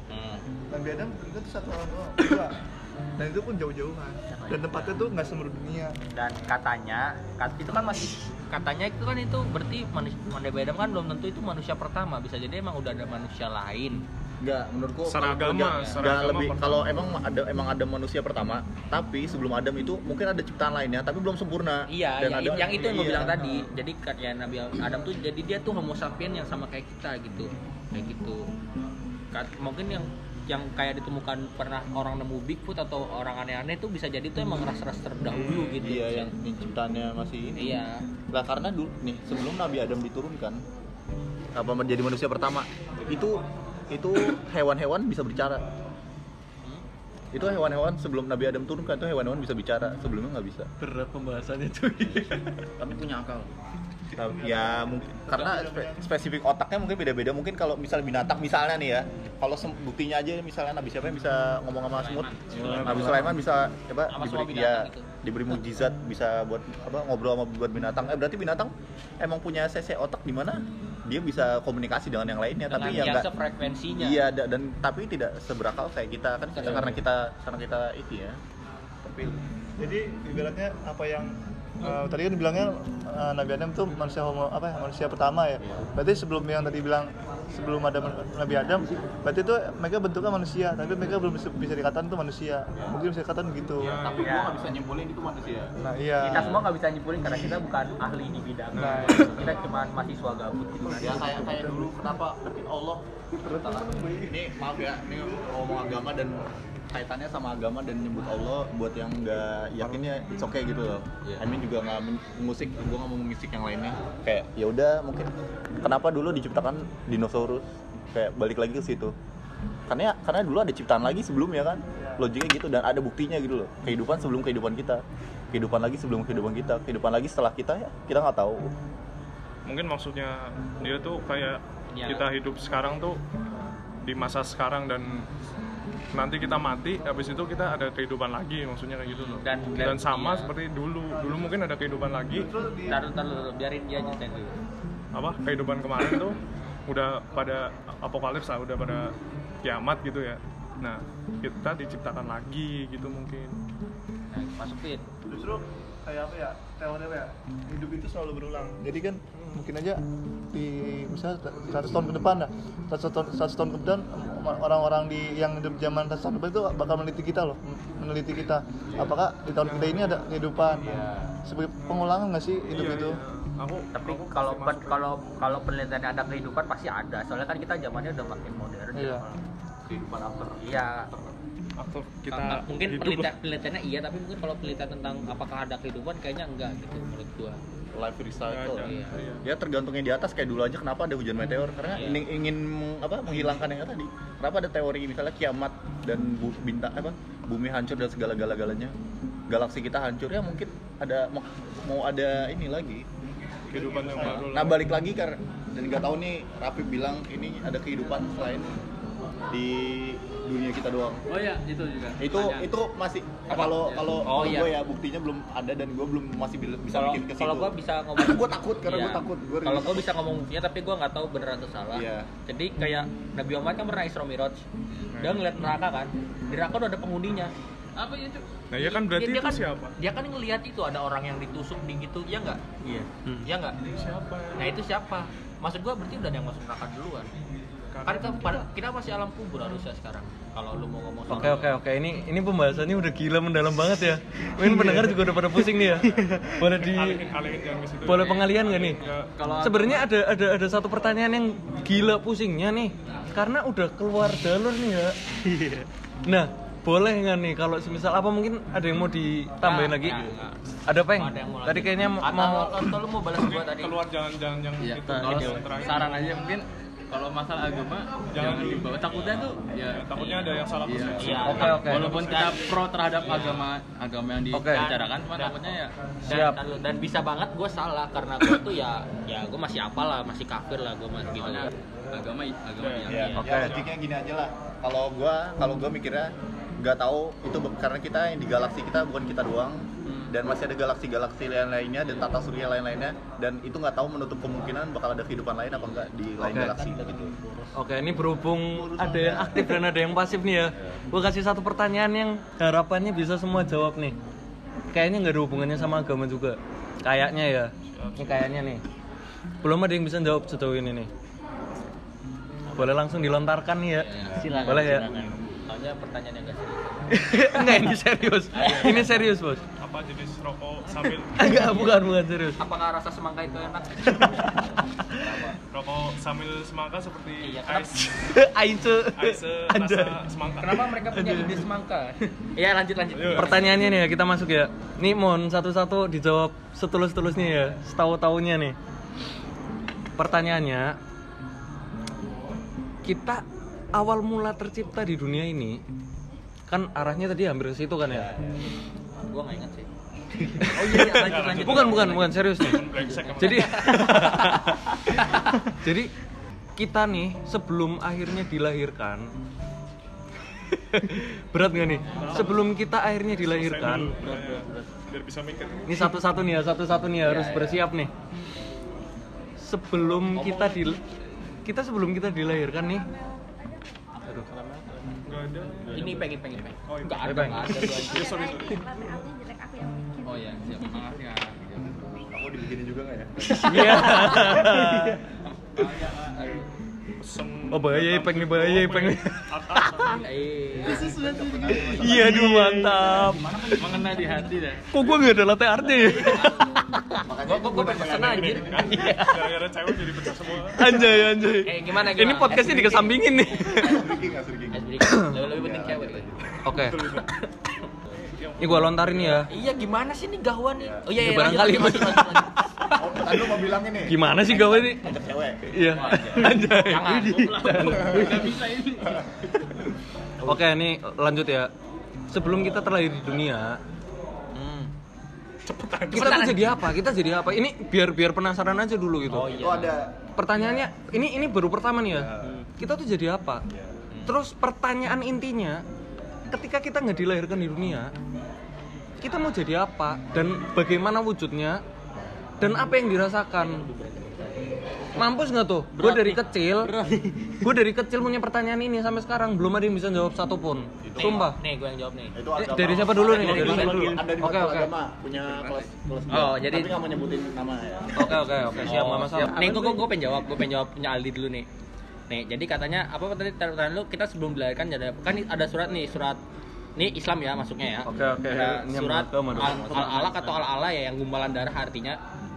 Hmm. Nabi Adam itu satu orang doang dan itu pun jauh-jauhan dan tempatnya tuh nggak seluruh dunia Dan katanya, kat- itu kan masih katanya itu kan itu berarti manusia Adam kan belum tentu itu manusia pertama bisa jadi emang udah ada manusia lain. Enggak, menurutku Secara kalau- agama, enggak, agama lebih pertama. kalau emang ada emang ada manusia pertama, tapi sebelum Adam itu mungkin ada ciptaan lainnya tapi belum sempurna. Iya, Dan yang, ada- yang itu yang gue iya. bilang tadi. Jadi katanya Nabi Adam tuh jadi dia tuh Homo sapien yang sama kayak kita gitu, kayak gitu. Kat- mungkin yang yang kayak ditemukan pernah orang nemu Bigfoot atau orang aneh-aneh itu bisa jadi itu emang ras-ras terdahulu gitu Iya yang penciptaannya masih ini. iya Lah karena dulu nih sebelum Nabi Adam diturunkan apa menjadi manusia pertama itu itu hewan-hewan bisa bicara. Itu hewan-hewan sebelum Nabi Adam turunkan itu hewan-hewan bisa bicara sebelumnya nggak bisa. berat pembahasannya tuh Tapi punya akal. Ya mungkin karena spe- spesifik otaknya mungkin beda-beda. Mungkin kalau misalnya binatang misalnya nih ya kalau sem- buktinya aja misalnya Nabi siapa yang bisa ngomong sama semut? Nabi Sulaiman. Bisa apa Sama diberi ya diberi mukjizat bisa buat apa ngobrol sama buat binatang. Eh berarti binatang emang punya sese otak di mana? Dia bisa komunikasi dengan yang lainnya dengan tapi ya yang enggak sefrekuensinya iya da- dan tapi tidak seberakal kayak kita. Kan kita, Iya. karena kita karena kita itu ya. Tapi Jadi ibaratnya apa yang eh, tadi kan bilangnya eh, Nabi Adam tuh manusia homo apa ya manusia pertama ya. Berarti sebelum yang tadi bilang sebelum ada Nabi Adam, berarti itu mereka bentuknya manusia, tapi mereka belum bisa, bisa dikatakan itu manusia. Mungkin bisa dikatakan begitu. tapi gua nggak bisa nyimpulin itu manusia Nah iya. kita semua nggak bisa nyimpulin karena kita bukan ahli di bidang Nah. kita cuma mahasiswa gabut gitu ya kayak kayak dulu kenapa Allah ini maaf ya ini ngomong agama dan kaitannya sama agama dan nyebut Allah buat yang nggak yakinnya it's okay gitu loh. Iya. I mean juga nggak musik, gua nggak mau musik yang lainnya. Kayak ya udah mungkin kenapa dulu diciptakan dinosaurus? Kayak balik lagi ke situ. Karena karena dulu ada ciptaan lagi sebelumnya kan. Logiknya gitu dan ada buktinya gitu loh. Kehidupan sebelum kehidupan kita. Kehidupan lagi sebelum kehidupan kita. Kehidupan lagi setelah kita ya kita nggak tahu. mungkin maksudnya dia tuh kayak Ya. kita hidup sekarang tuh di masa sekarang dan nanti kita mati habis itu kita ada kehidupan lagi maksudnya kayak gitu loh Dan- dan- dan, sama iya. seperti dulu dulu mungkin ada kehidupan lagi taruh taruh biarin dia ceritain dulu apa kehidupan kemarin tuh udah pada apokalips lah udah pada kiamat gitu ya. Nah kita diciptakan lagi gitu mungkin. Nah, masukin. Justru kayak apa ya teori apa ya hidup itu selalu berulang. Jadi kan mungkin aja di misalnya 100 tahun ke depan dah 100 tahun 100 tahun ke depan orang-orang di yang hidup zaman 100 tahun ke depan itu bakal meneliti kita loh meneliti kita. Apakah di tahun kita ini ada kehidupan? Sebagai pengulangan nggak sih hidup Iya, itu? iya. Aku tapi aku kalau pen- kalau kalau penelitiannya ada kehidupan pasti ada soalnya kan kita zamannya udah makin modern Iya. Kehidupan after iya aktor kita Nah, mungkin penelitian penelitiannya iya tapi mungkin kalau penelitian tentang apakah ada kehidupan kayaknya enggak gitu menurut gua life recycle. Iya. Iya. Ya tergantungnya di atas kayak dulu aja kenapa ada hujan meteor karena Iya. ingin, ingin apa menghilangkan yang tadi. Kenapa ada teori misalnya kiamat dan bu, bintang apa bumi hancur dan segala gala galanya. Galaksi kita hancur ya mungkin ada mau, mau ada ini lagi. Kehidupan yang baru Nah balik lagi karena dan nggak tahu nih Rafi bilang ini ada kehidupan selain di dunia kita doang. Oh iya, itu juga. Itu Pertanyaan. itu masih kalau kalau Oh, iya. gue ya buktinya belum ada dan gue belum masih bisa kalau bikin ke situ. kalau gua bisa ngomong gue takut karena Iya. gue takut. Kalau gua bisa ngomong buktinya tapi gua nggak tahu bener atau salah Iya. jadi kayak Nabi Muhammad kan pernah Isra Miraj dia ngeliat neraka kan di neraka udah ada penghuninya Apa ya, Cuk? Nah ya kan berarti dia, dia itu kan, siapa dia kan ngelihat itu ada orang yang ditusuk di gitu ya nggak Iya. ya nggak siapa nah itu siapa maksud gua berarti udah ada yang masuk neraka duluan kan kita, pada- kita masih alam kubur harusnya sekarang kalau lu mau ngomong Oke oke oke ini ini pembahasannya udah gila mendalam banget ya. Mungkin pendengar juga udah pada pusing nih ya. Boleh di boleh pengalian gak nih? Ya, Kalau Sebenarnya ada ada ada satu pertanyaan yang gila pusingnya nih. Karena udah keluar jalur nih ya. Nah, boleh nggak nih kalau semisal apa mungkin ada yang mau ditambahin lagi? nggak, nggak. Ada peng? Ada yang mau Tadi kayaknya atau, mau atau lu mau balas gua tadi keluar jangan-jangan yang Iya, itu kalau saran aja mungkin kalau masalah agama jangan dibawa takutnya tuh ya takutnya ada yang salah Iya. persepsi Iya. Oke oke. Walaupun kita pro terhadap agama agama yang dibicarakan, cuma takutnya ya dan, Siap. dan, dan bisa banget gue salah karena gue tuh ya ya gue masih apa lah masih kafir lah gue masih soalnya agama agama yang Ya, Oke. ya logiknya gini aja lah. Kalau gua kalau gua mikirnya nggak tahu itu karena kita yang di galaksi kita bukan kita doang dan masih ada galaksi-galaksi lain lainnya dan tata surya lain lainnya dan itu nggak tahu menutup kemungkinan bakal ada kehidupan lain apa enggak di lain Oke. galaksi gitu. Oke, ini berhubung ada yang aktif dan ada yang pasif nih ya. Gue kasih satu pertanyaan yang harapannya bisa semua jawab nih. Kayaknya nggak ada hubungannya sama agama juga. Kayaknya ya. Ini kayaknya nih. Belum ada yang bisa jawab sejauh ini nih. Boleh langsung dilontarkan nih ya. silakan Boleh ya? silakan. Soalnya pertanyaan yang gak serius Enggak ini serius. Ini serius bos. apa jenis rokok sambil Enggak, bukan, bukan serius. Apakah rasa semangka itu enak? rokok sambil semangka seperti Iya, ais Aice. ais Ada. rasa semangka Kenapa mereka punya ide semangka? Iya lanjut lanjut. Pertanyaannya nih ya, kita masuk ya. Nih Mon, satu-satu dijawab setulus-tulusnya ya, setahu-tahunya nih. Pertanyaannya, kita awal mula tercipta di dunia ini, kan arahnya tadi hampir ke situ kan ya? Gua nggak ingat sih. Oh iya, iya lanjut lanjut. Bukan, bukan, bukan, serius nih. Jadi, jadi kita nih sebelum akhirnya dilahirkan, berat nggak nih? Sebelum kita akhirnya dilahirkan, Saya dulu, biar bisa mikir Ini satu-satu nih ya, satu-satu nih ya, harus bersiap nih. Sebelum kita di kita sebelum kita dilahirkan nih. Ada Ini pengen pengen pengen. Oh. Enggak ada, Pengen. enggak ada. Ya, sorry sorry Oh iya, siap. Makasih ya. Aku dibikinin juga nggak ya? Iya. Oh bahaya, peng nih bahaya, peng nih. Eh, Iya, aduh mantap. mengena di hati dah Kok gua nggak ada latte art ya? Gua gua pengen pesen anjir. gara-gara cewek jadi pecah semua Anjay, anjay. Eh gimana Ini gimana? podcastnya dikesampingin nih. Lebih lebih penting cewek. Oke. Ini gua lontarin ya. Iya gimana sih nih gawan nih? Oh iya, Ya, iya barangkali lanjut. Oh, tadi lu mau bilang ini. Gimana sih gawe ini? Ngajak cewek. Iya. Anjay. Jangan. nggak bisa ini Oke, ini lanjut ya. Sebelum kita terlahir di dunia. Kita tuh jadi apa? Kita jadi apa? Ini biar biar penasaran aja dulu gitu. Oh iya. ada Pertanyaannya, ini ini baru pertama nih ya. Kita tuh jadi apa? Iya. Terus pertanyaan intinya, ketika kita nggak dilahirkan di dunia, kita mau jadi apa? Dan bagaimana wujudnya? Dan apa yang dirasakan? Mampus nggak tuh? Gue dari kecil, gue dari kecil punya pertanyaan ini sampai sekarang belum ada yang bisa jawab satupun. Sumpah. Nih, gue yang jawab nih. itu Eh, agama. dari siapa dulu nih? Dari siapa dulu. dulu? Ada di Oke oke. agama punya kelas kelas Oh, jadi- tapi nggak mau nyebutin nama ya. Oke oke oke siap nggak masalah. Nih, gue gue pengen jawab, gue pengen jawab punya Aldi dulu nih. Nih, jadi katanya apa tadi pertanyaan lu kita sebelum dilahirkan ada kan ada surat nih, surat ini Islam ya masuknya ya. Oke, oke. Ada surat agama dong. al alak atau al ala ya yang gumpalan darah artinya.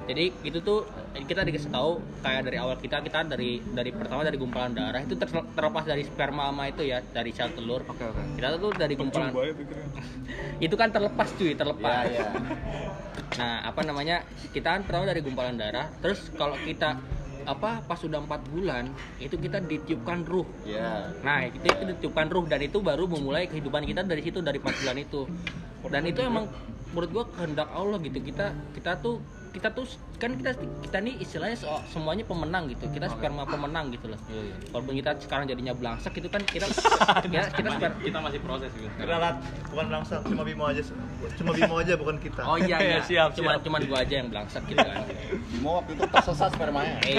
Jadi itu tuh kita dikasih tahu kayak dari awal kita kita dari dari pertama dari gumpalan darah itu ter- terlepas dari sperma sama itu ya dari sel telur. Oke oke. Kita tuh dari gumpalan ya itu kan terlepas cuy terlepas. iya. Nah, apa namanya? Kita kan pertama dari gumpalan darah. Terus kalau kita apa pas sudah empat bulan itu kita ditiupkan ruh. Iya. Nah, itu itu ditiupkan ruh dan itu baru memulai kehidupan kita dari situ dari empat bulan itu. Dan itu emang menurut gua kehendak Allah gitu. Kita kita tuh kita tuh kan kita kita nih istilahnya so- semuanya pemenang gitu. Kita sperma pemenang gitu loh. Walaupun kita sekarang jadinya belangsak itu kan kita kita, kita sper- kita masih proses gitu Berat, bukan langsung, cuma Bimo aja. Cuma Bimo aja bukan kita. Oh iya iya. Siap, siap. cuman gua aja yang belangsak gitu kan. Bimo waktu itu tersesat spermanya. Eh,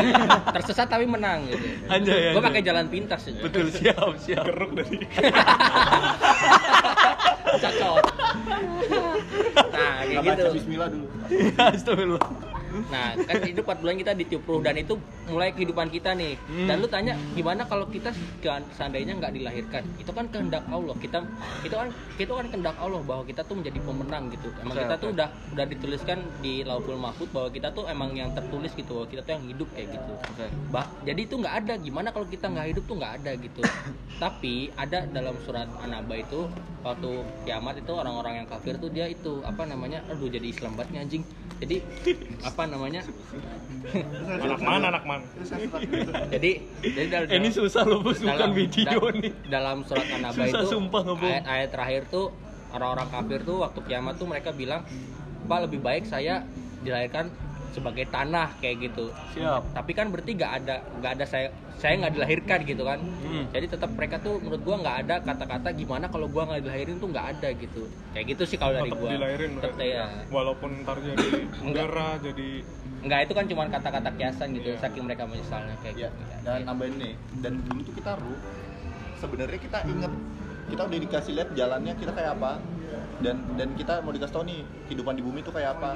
tersesat tapi menang gitu. Anjay, Gue anjay. pakai jalan pintas gitu. Betul siap siap. keruk dari Cocok. Kayak gitu. Bismillah dulu. Astagfirullah. Nah, kan itu 4 bulan kita ditiup ruh dan itu mulai kehidupan kita nih. Dan lu tanya gimana kalau kita seandainya nggak dilahirkan? Itu kan kehendak Allah. Kita itu kan itu kan kehendak Allah bahwa kita tuh menjadi pemenang gitu. Emang Oke, kita oke. tuh udah udah dituliskan di Lauhul Mahfud bahwa kita tuh emang yang tertulis gitu. bahwa Kita tuh yang hidup kayak gitu. Oke. Bah, jadi itu nggak ada gimana kalau kita nggak hidup tuh nggak ada gitu. Tapi ada dalam surat An-Naba itu waktu kiamat itu orang-orang yang kafir tuh dia itu apa namanya? Aduh jadi Islam banget anjing. Jadi apa namanya? anak mana anak mana jadi jadi dalam, Ini susah loh bos bukan dalam- video da- nih. Dalam surat An-Naba itu sumpah ayat, ayat terakhir tuh orang-orang kafir tuh waktu kiamat tuh mereka bilang, "Pak, lebih baik saya dilahirkan sebagai tanah kayak gitu." Siap. tapi kan berarti nggak ada nggak ada saya saya nggak dilahirkan gitu kan Hmm. jadi tetap mereka tuh menurut gua nggak ada kata-kata gimana kalau gua nggak dilahirin tuh nggak ada gitu kayak gitu sih kalau dari tetap gua dilahirin Tetep, berarti. ya walaupun ntar jadi udara jadi nggak itu kan cuma kata-kata kiasan gitu Iya. saking mereka menyesalnya kayak Ya, gitu dan nambahin nih, dan dulu tuh kita ruh. Sebenarnya kita inget, kita udah dikasih lihat jalannya kita kayak apa, dan dan kita mau dikasih tahu nih kehidupan di bumi tuh kayak apa.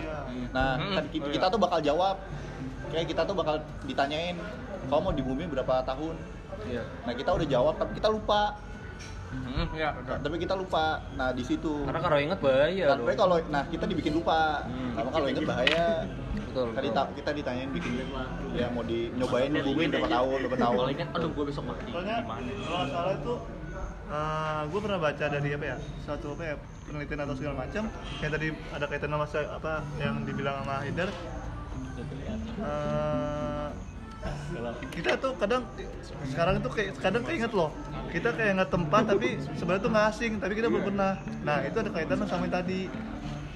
Nah, Hmm. kan ki- kita tuh bakal jawab, kayak kita tuh bakal ditanyain, kamu mau di bumi berapa tahun? Iya. Nah kita udah jawab, tapi kita lupa. Hmm, ya. tapi kita lupa nah di situ Karena kalau inget bahaya Tapi loh. kalau nah kita dibikin lupa Hmm. sama kalau inget bahaya Betul. tadi ta- kita ditanyain bikin ya mau di nyobain mungkin berapa tahun berapa tahun Kalau ingat, aduh gue besok mati. Soalnya kalau salah itu gue pernah baca dari apa ya satu apa ya penelitian atau segala macam yang tadi ada kaitan sama apa yang dibilang sama Haidar Eh, kita tuh kadang sekarang itu kayak kadang keinget loh kita kayak nggak tempat tapi sebenarnya tuh nggak asing tapi kita belum pernah. Nah itu ada kaitan sama yang tadi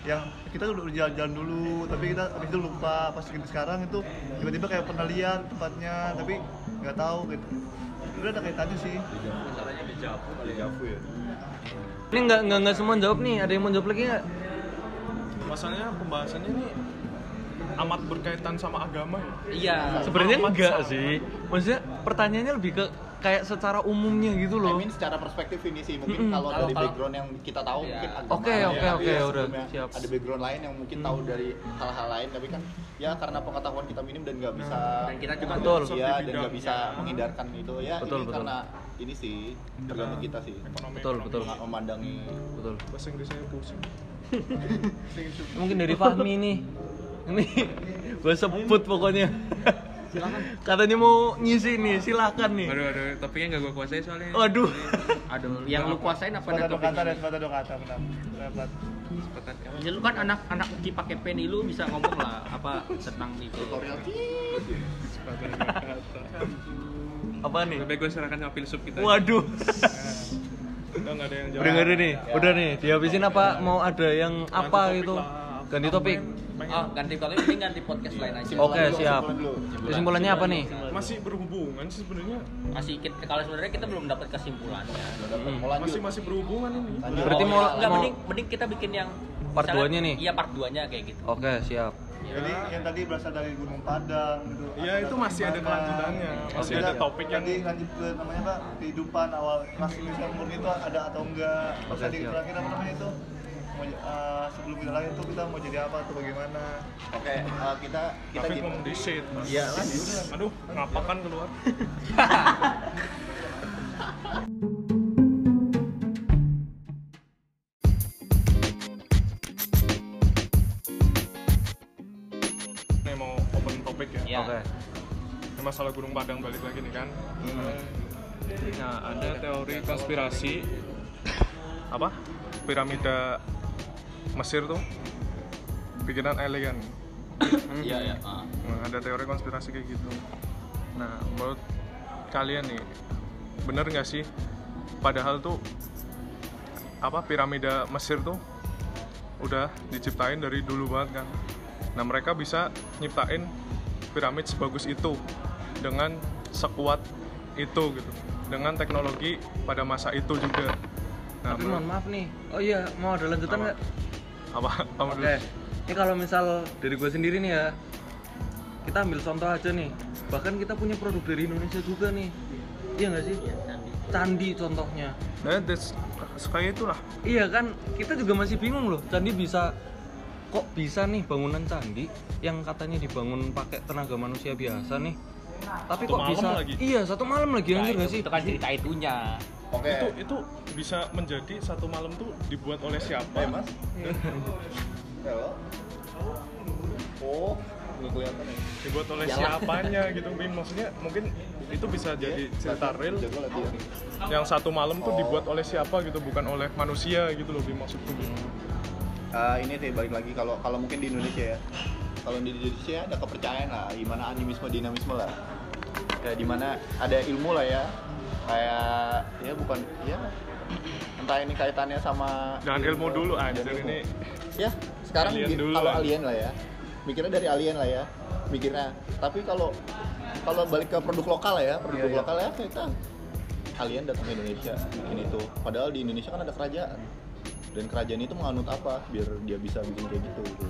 yang kita udah jalan-jalan dulu tapi kita habis itu lupa pas sekarang itu tiba-tiba kayak pernah lihat tempatnya tapi nggak tahu gitu itu ada kaitannya sih Ini nggak nggak nggak semua jawab nih. Ada yang mau jawab lagi nggak? masalahnya pembahasannya ini amat berkaitan sama agama ya Iya. Sebenarnya enggak sama. sih. Maksudnya pertanyaannya lebih ke kayak secara umumnya gitu I loh. mean secara perspektif ini sih mungkin Mm-mm. kalau Kalau- dari background yang kita tahu Iya. mungkin agama Oke, ya, oke, tapi oke, udah, sebelumnya siap. ada background lain yang mungkin tahu dari hal-hal lain tapi kan ya karena pengetahuan kita minim dan nggak bisa Dan kita cuma Betul. ya dan nggak bisa menghindarkan itu ya Betul, ini betul. karena ini sih tergantung kita sih ekonomi Betul, betul. Meng- memandangi Betul. bahasa Inggrisnya pusing Mungkin dari Fahmi nih. Ini gue sebut pokoknya. Katanya mau ngisi nih, silakan nih. Aduh, aduh, topiknya nggak gue kuasai soalnya. Waduh. Aduh, yang lu kuasain apa dah dua kata dan sepatah dua kata benar. Ya, lu kan anak anak uki pakai pen lu bisa ngomong lah apa tentang itu. tutorial Apa nih? Lebih gue serahkan sama filsuf kita. Waduh. udah nggak ada yang jawab Udah nggak ada nih. Udah nih. Dihabisin apa? Mau ada yang apa topik gitu? Ganti topik. Oh, ganti topik ini ganti podcast lain aja. Oke, siap. Kesimpulan dulu. Kesimpulannya apa nih? masih berhubungan sih sebenarnya Masih kita, kalau sebenarnya kita belum dapat kesimpulannya. mau lanjut masih masih berhubungan ini Lanjut. Berarti mau enggak mau mending mending kita bikin yang Part misalnya- duanya nih? Iya, part 2-nya kayak gitu. Oke, siap. jadi yang tadi berasal dari Gunung Padang gitu Iya, itu masih ada kelanjutannya. Masih ada topik yang- tadi lanjut ke namanya pak kehidupan awal ras Indonesia murni itu ada atau enggak terus Oke, tadi siap. terakhir apa namanya itu mau, eh, sebelum kita lahir tuh kita mau jadi apa atau bagaimana oke eh, kita kita tapi ngomong di shit Iya, lanjut. aduh ngapakan keluar nih mau open topik ya Iya. Oke. Ini masalah Gunung Padang balik lagi nih kan Hmm. nah ada teori konspirasi apa piramida Mesir tuh bikinan alien Iya, iya. ah. Nah, ada teori konspirasi kayak gitu. Nah, menurut kalian nih, bener nggak sih? Padahal tuh apa piramida Mesir tuh udah diciptain dari dulu banget kan. Nah, mereka bisa nyiptain piramid sebagus itu dengan sekuat itu gitu, dengan teknologi pada masa itu juga. Nah, Tapi mohon maaf nih. Oh iya, mau ada lanjutan nggak? Apa? apa Oke. dulu? Ini kalau misal dari gue sendiri nih ya, kita ambil contoh aja nih. Bahkan kita punya produk dari Indonesia juga nih. Iya nggak sih? Candi contohnya. Nah, that's, kayak itulah. Iya kan, kita juga masih bingung loh. Candi bisa kok bisa nih bangunan candi yang katanya dibangun pakai tenaga manusia biasa nih. Tapi Satu kok malam bisa? lagi. Iya, satu malam lagi Nah, anjir itu, nggak sih? itu kan cerita itunya. Oke. Itu itu bisa menjadi satu malam tuh dibuat oleh siapa? Eh mas? Halo? oh nggak kelihatan ya? Dibuat oleh Yalah. siapanya gitu Bim maksudnya mungkin itu bisa jadi cerita real. latihan. yang satu malam tuh Oh. dibuat oleh siapa gitu bukan oleh manusia gitu loh Bim maksudku. Eh, ini sih balik lagi. Kalau kalau mungkin di Indonesia ya. Kalau di Indonesia ada kepercayaan lah gimana animisme dinamisme lah. Kayak di mana ada ilmu lah ya kayak ya bukan ya. Entah ini kaitannya sama jangan ilmu dulu anjir Jangan ilmu. ini ya sekarang Alien dulu kalau lah. alien lah ya. Mikirnya dari alien lah ya mikirnya. Tapi kalau kalau balik ke produk lokal lah ya produk Iya, iya. lokal ya kita alien datang ke Indonesia bikin itu. Padahal di Indonesia kan ada kerajaan. Dan kerajaan itu menganut apa? Biar dia bisa bikin kayak gitu gitu.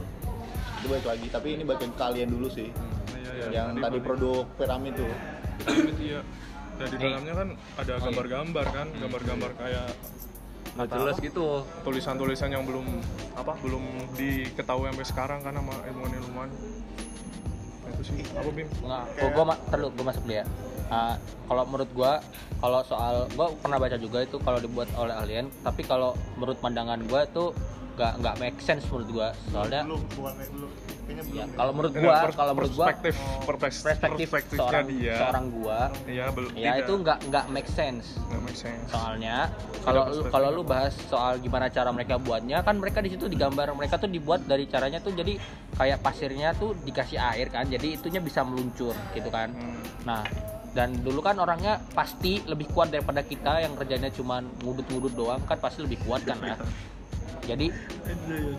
Itu balik lagi tapi ini balik ke alien dulu sih. Iya, iya, yang tadi produk piramid tuh. Piramid, iya dan di dalamnya kan ada gambar-gambar kan gambar-gambar kayak Nggak jelas gitu. tulisan-tulisan yang belum apa belum diketahui sampai sekarang kan sama ilmuwan-ilmuwan. Nah, itu sih. Apa Bim? Enggak, gua, gua ma- terlalu gua masuk dulu ya. Ah, kalau menurut gua kalau soal gua pernah baca juga itu kalau dibuat oleh alien tapi kalau menurut pandangan gua itu nggak nggak make sense menurut gua. Soalnya belum bukan belum. Ya kalau menurut gua pers- kalau menurut gua perspektif perspektif perspektif perspektifnya seorang dia. seorang gua ya belum. ya itu nggak nggak make sense. Nggak make sense. Soalnya kalau lu kalau lu bahas soal gimana cara mereka buatnya kan mereka di situ digambar mereka tuh dibuat dari caranya tuh jadi kayak pasirnya tuh dikasih air kan jadi itunya bisa meluncur gitu kan. Hmm. nah dan dulu kan orangnya pasti lebih kuat daripada kita yang kerjanya cuman ngudut-ngudut doang. Kan pasti lebih kuat kan ya jadi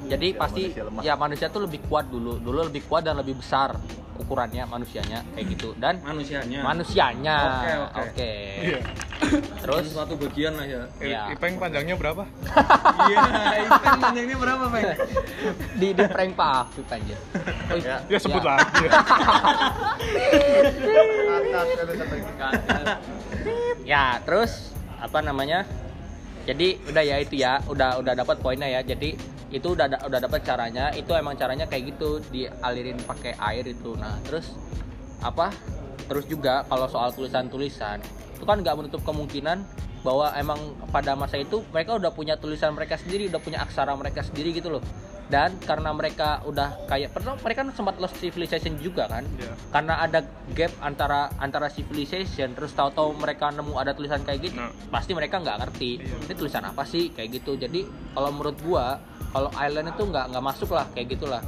jadi pasti manusia lemah. ya manusia tuh lebih kuat dulu dulu lebih kuat dan lebih besar ukurannya manusianya kayak gitu dan manusianya manusianya Oke, oke. oke iya terus suatu bagian lah ya Ya. Ipeng panjangnya berapa iya itu panjangnya berapa Pak? di di prank Pak Afif aja oh, Ya. ya sebut lagi ya. Satu lagi. ya terus apa namanya jadi udah ya itu ya udah udah dapat poinnya ya. Jadi itu udah da- udah dapat caranya. Itu emang caranya kayak gitu dialirin pakai air itu. Nah terus apa? Terus juga kalau soal tulisan-tulisan itu kan nggak menutup kemungkinan bahwa emang pada masa itu mereka udah punya tulisan mereka sendiri udah punya aksara mereka sendiri gitu loh dan karena mereka udah kayak pernah mereka kan sempat lost civilization juga kan Iya. karena ada gap antara antara civilization terus tahu-tahu mereka nemu ada tulisan kayak gitu Nah. pasti mereka nggak ngerti Iya. ini tulisan apa sih kayak gitu jadi kalau menurut gua kalau island itu nggak nggak masuk lah kayak gitulah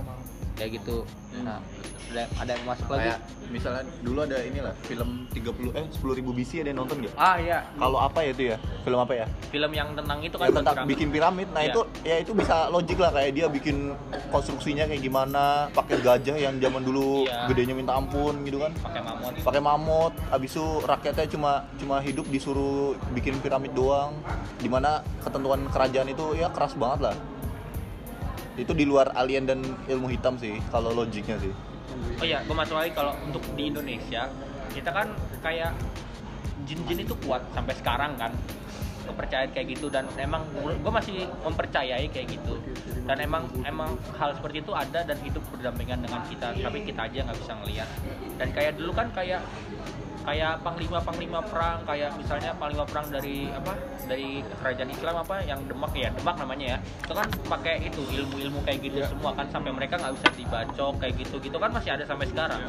kayak gitu. Nah ada ada yang masuk lagi. Kayak misalnya dulu ada inilah film 30 eh 10 ribu BC ada yang nonton nggak? Ah iya. Kalau apa ya itu ya? Film apa ya? Film yang tentang itu kan yang tentang piramid. bikin piramid. Nah Iya. itu ya itu bisa logik lah. Kayak dia bikin konstruksinya kayak gimana pakai gajah yang zaman dulu Iya. gedenya minta ampun gitu kan. Pakai mamut. Pakai mamut. Abis itu rakyatnya cuma cuma hidup disuruh bikin piramid doang. Di mana ketentuan kerajaan itu ya keras banget lah itu di luar alien dan ilmu hitam sih kalau logiknya sih. Oh iya, gue masuk lagi kalau untuk di Indonesia kita kan kayak jin-jin itu kuat sampai sekarang kan. Kepercayaan kayak gitu dan emang gue masih mempercayai kayak gitu. Dan emang emang hal seperti itu ada dan hidup berdampingan dengan kita. Tapi kita aja nggak bisa ngelihat dan kayak dulu kan kayak kayak panglima panglima perang kayak misalnya panglima perang dari apa dari kerajaan Islam apa yang Demak ya Demak namanya ya. Itu kan pakai itu ilmu-ilmu kayak gitu semua kan sampai mereka nggak bisa dibacok kayak gitu. Gitu kan masih ada sampai sekarang.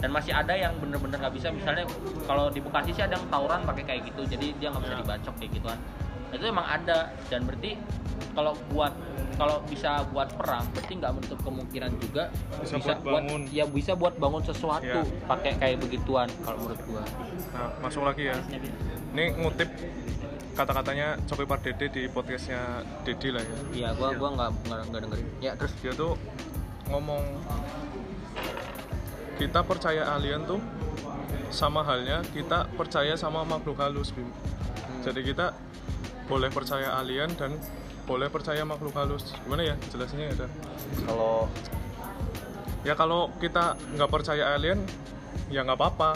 Dan masih ada yang bener-bener nggak bisa. Misalnya kalau di Bekasi sih ada yang tawuran pakai kayak gitu jadi dia nggak bisa dibacok kayak gitu kan itu emang ada dan berarti kalau buat kalau bisa buat perang berarti nggak menutup kemungkinan juga Bisa buat bangun. ya bisa buat bangun sesuatu Ya. pakai kayak begituan kalau menurut gua nah masuk lagi ya ini ngutip kata-katanya Coki Pardede di podcastnya Dedi lah ya Iya, gua gua nggak nggak dengerin. Ya terus dia tuh ngomong kita percaya alien tuh sama halnya kita percaya sama makhluk halus Bim. jadi kita boleh percaya alien dan boleh percaya makhluk halus gimana ya jelasnya ya kalau ya kalau kita nggak percaya alien ya nggak apa-apa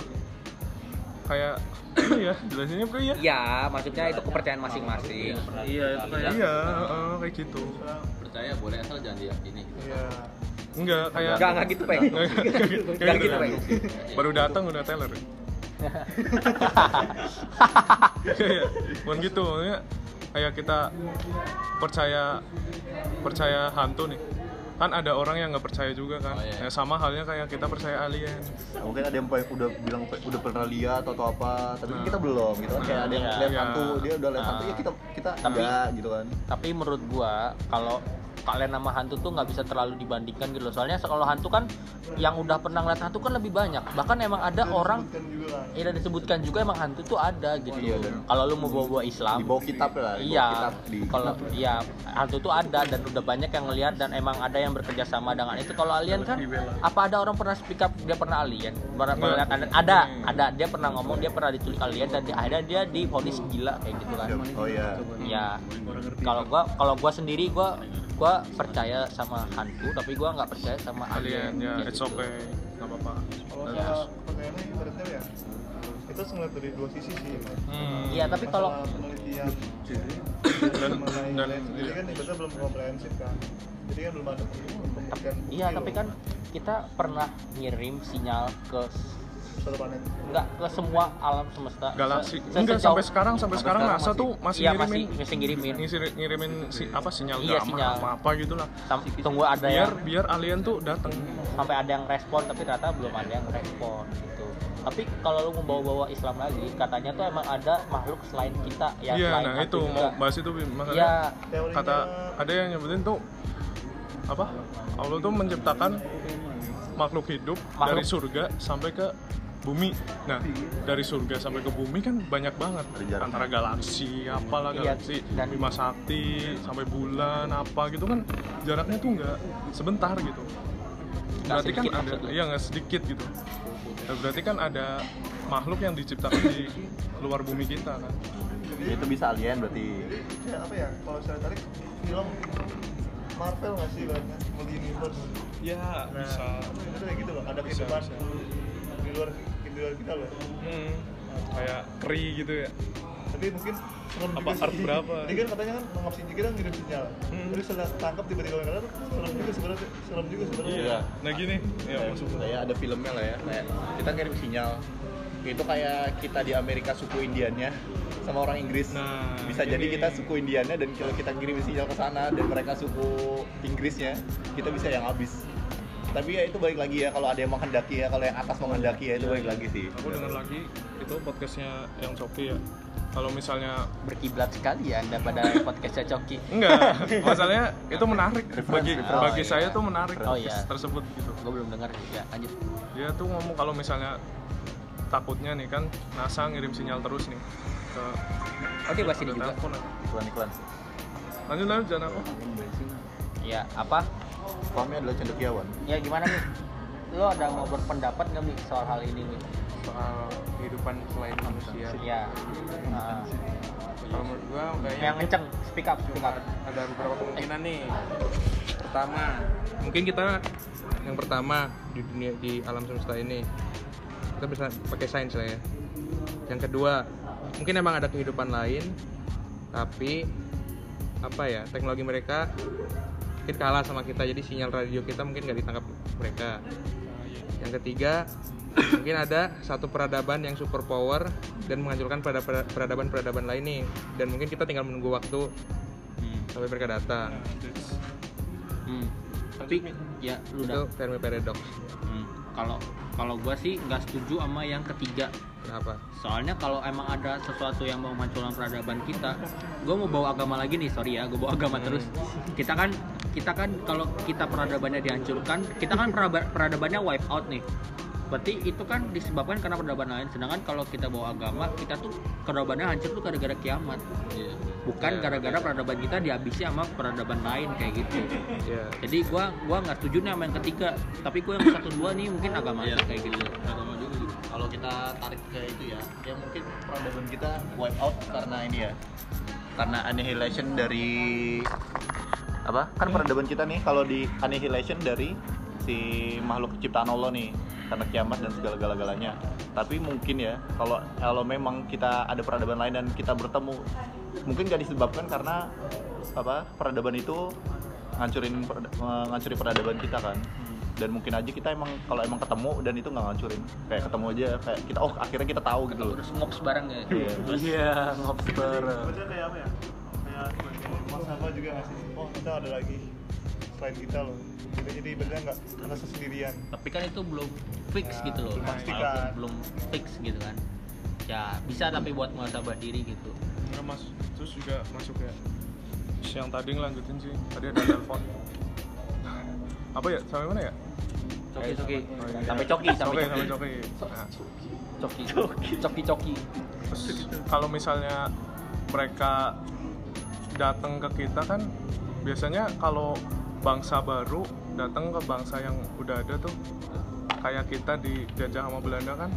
kayak ya jelasinnya bro ya ya maksudnya itu kepercayaan masing-masing. iya itu kayak iya heeh, kayak gitu percaya boleh asal jangan diyakini Iya. enggak kayak Enggak enggak gitu, Peng. Enggak gitu, Peng. baru datang udah teller bukan gitu maksudnya kayak kita percaya percaya hantu nih kan ada orang yang nggak percaya juga kan Oh, iya. Ya, sama halnya kayak kita percaya alien mungkin ada yang udah bilang udah pernah lihat atau, atau apa tapi kan kita belum gitu kan kayak ada yang Iya. lihat Iya. hantu dia udah lihat Nah. hantu ya kita kita Tapi- enggak gitu kan Tapi menurut gua kalau kalian sama hantu tuh nggak bisa terlalu dibandingkan gitu loh. Soalnya kalau hantu kan yang udah pernah ngeliat hantu kan lebih banyak. Bahkan emang ada orang Kan juga kan. ya dan disebutkan juga emang hantu tuh ada gitu. Iya, dan- Kalau lu mau bawa-bawa Islam, di bawah kitab lah di Iya, di kalau iya hantu tuh ada dan udah banyak yang ngelihat dan emang ada yang bekerja sama dengan itu. Kalau alien kan, apa ada orang pernah speak up dia pernah alien? Pernah melihat ada, ada, ada dia pernah ngomong dia pernah diculik alien dan di, akhirnya dia divonis gila kayak gitu kan. oh iya Ya, kalau gua kalau gua sendiri gua gua percaya sama hantu tapi gua nggak percaya sama alien alien. ya it's gitu. okay nggak apa-apa Kalau Ya. soal ibaratnya ya kita ngeliat dari dua sisi sih. Hmm. Iya, tapi kalau penelitian Dan- mengenai dan- sendiri kan ibaratnya belum komprehensif kan. Jadi kan belum ada pembuktian. Iya, tapi kan kita pernah ngirim sinyal ke satu planet. Enggak ke semua alam semesta. Galaksi Se- se- enggak sampai sekarang sampai sampai sekarang NASA masih- tuh masih iya ngirimin masih masih ngirimin. ngisi- ngirimin si apa sinyal Iya, gamma sinyal. apa apa gitu lah. Sam- tunggu ada biar yang biar alien tuh datang sampai ada yang respon tapi ternyata belum ada yang respon gitu. Tapi kalau lu membawa-bawa Islam lagi katanya tuh emang ada makhluk selain kita yang iya selain nah itu juga. mau bahas itu Iya, Teorinya- kata ada yang nyebutin tuh apa? Allah tuh menciptakan makhluk hidup Makhluk. dari surga sampai ke bumi. Nah dari surga sampai ke bumi kan banyak banget. Antara galaksi apalah Iya, galaksi. dan- Bima Sakti sampai bulan apa gitu kan jaraknya tuh nggak sebentar gitu. Berarti kan ada iya nggak sedikit gitu. Nah, berarti kan ada makhluk yang diciptakan di luar bumi kita kan? Ya, itu bisa alien berarti. Ya apa ya? Kalau saya tarik film Marvel nggak sih ibaratnya multi universe ya nah itu kayak gitu loh ada Bisa, kehidupan bisa. di luar kita loh Hmm, kayak kri gitu ya tapi mungkin serem Apa juga sih. art berapa? Jadi kan katanya kan sinyal kita ngirim sinyal. Hmm. Terus setelah tangkap tiba-tiba ada serem juga sebenarnya. Serem juga sebenarnya. Iya. nah gini ya masuk kayak ada filmnya lah ya kayak kita kirim sinyal itu kayak kita di Amerika suku Indiannya sama orang Inggris Nah, bisa jadi ini. kita suku Indiannya dan kalau kita kirim sinyal ke sana dan mereka suku Inggrisnya kita bisa yang habis tapi ya itu balik lagi ya kalau ada yang menghendaki ya kalau yang atas menghendaki ya itu balik lagi sih. Aku dengar lagi itu podcastnya yang Coki ya. Kalau misalnya berkiblat sekali ya anda pada podcastnya Coki. Enggak masalahnya itu menarik. Bagi reference. bagi Oh, saya iya. tuh menarik Oh, iya. tersebut gitu. Gue belum dengar ya lanjut. Dia tuh ngomong kalau misalnya takutnya nih kan NASA ngirim sinyal terus nih ke oke bahas ini juga. telepon. iklan-iklan lanjut lanjut jangan aku ya apa Kami adalah cendekiawan. Ya gimana nih lo ada mau berpendapat nggak nih soal hal ini nih soal kehidupan selain manusia. Ya Ah. kalau menurut gua kayaknya yang kenceng speak up speak up. Ada beberapa kemungkinan nih. Pertama mungkin kita yang pertama di dunia di alam semesta ini kita bisa pakai sains lah ya. Yang kedua mungkin emang ada kehidupan lain tapi apa ya teknologi mereka mungkin kalah sama kita jadi sinyal radio kita mungkin nggak ditangkap mereka yang ketiga mungkin ada satu peradaban yang super power dan menghancurkan perada- peradaban-peradaban lain nih dan mungkin kita tinggal menunggu waktu sampai mereka datang Hmm. Tapi ya lu itu udah Fermi Paradox Hmm. kalau kalau gua sih nggak setuju sama yang ketiga. kenapa Soalnya kalau emang ada sesuatu yang mau menghancurkan peradaban kita, gua mau bawa agama lagi nih, sorry ya, gua bawa agama terus. Kita kan kita kan kalau kita peradabannya dihancurkan, kita kan peradabannya wipe out nih. Berarti itu kan disebabkan karena peradaban lain. Sedangkan kalau kita bawa agama, kita tuh peradabannya hancur tuh gara-gara kiamat. Bukan Iya, gara-gara peradaban kita dihabisi sama peradaban lain kayak gitu. ya Jadi gua gua nggak setuju nih sama yang ketiga. Tapi gua yang satu dua nih mungkin agama Iya. kayak gitu. agama juga gitu. Kalau kita tarik ke itu ya, ya mungkin peradaban kita wipe out karena ini ya, karena annihilation dari apa? Kan peradaban kita nih kalau di annihilation dari si makhluk ciptaan Allah nih karena kiamat dan segala galanya Tapi mungkin ya kalau kalau memang kita ada peradaban lain dan kita bertemu, mungkin gak disebabkan karena apa? Peradaban itu ngancurin ngancurin peradaban kita kan dan mungkin aja kita emang kalau emang ketemu dan itu nggak ngancurin kayak ketemu aja kayak kita oh akhirnya kita tahu gitu loh Terus ngops bareng ya. Iya. Iya, ngobster. Sebenarnya kayak apa ya? Sebagai muasabah juga nggak sih? Oh kita ada lagi selain kita loh. Kita jadi benar nggak merasa sendirian. Tapi kan itu belum fix Ya, gitu loh. belum pasti kan. belum fix gitu kan. Ya bisa tapi buat muasabah diri gitu. Nggak, mas terus juga masuk ya Terus yang tadi ngelanjutin sih tadi ada telepon apa ya sampai mana ya Coki coki. Oh, iya. Sampai coki sampai Coki, coki. sampai coki Nah, Coki. Coki coki. terus kalau misalnya mereka datang ke kita kan biasanya kalau bangsa baru datang ke bangsa yang udah ada tuh kayak kita dijajah sama Belanda kan.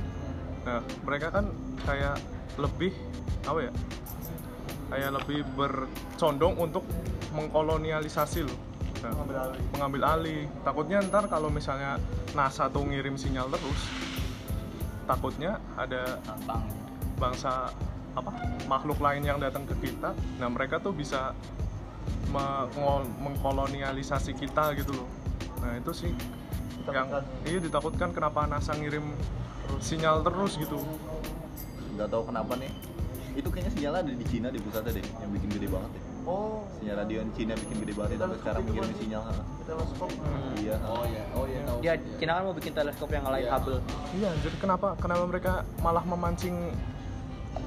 Nah mereka kan kayak lebih apa ya kayak lebih bercondong untuk mengkolonialisasi loh. Nah, Mengambil alih. mengambil alih. Takutnya ntar kalau misalnya NASA tuh ngirim sinyal terus takutnya ada bangsa apa makhluk lain yang datang ke kita. Nah mereka tuh bisa mengkolonialisasi kita gitu loh. Nah itu sih yang iya ditakutkan kenapa NASA ngirim sinyal terus gitu. Nggak tahu kenapa nih. Itu kayaknya sinyal ada di Cina di pusatnya deh yang bikin gede banget deh. Oh. Sinyal radio di Cina bikin gede banget sampai sekarang mengirim sinyal ha. teleskop iya Oh iya, oh iya tahu. Dia Cina kan mau bikin teleskop yang ngalahin Hubble. iya jadi kenapa kenapa mereka malah memancing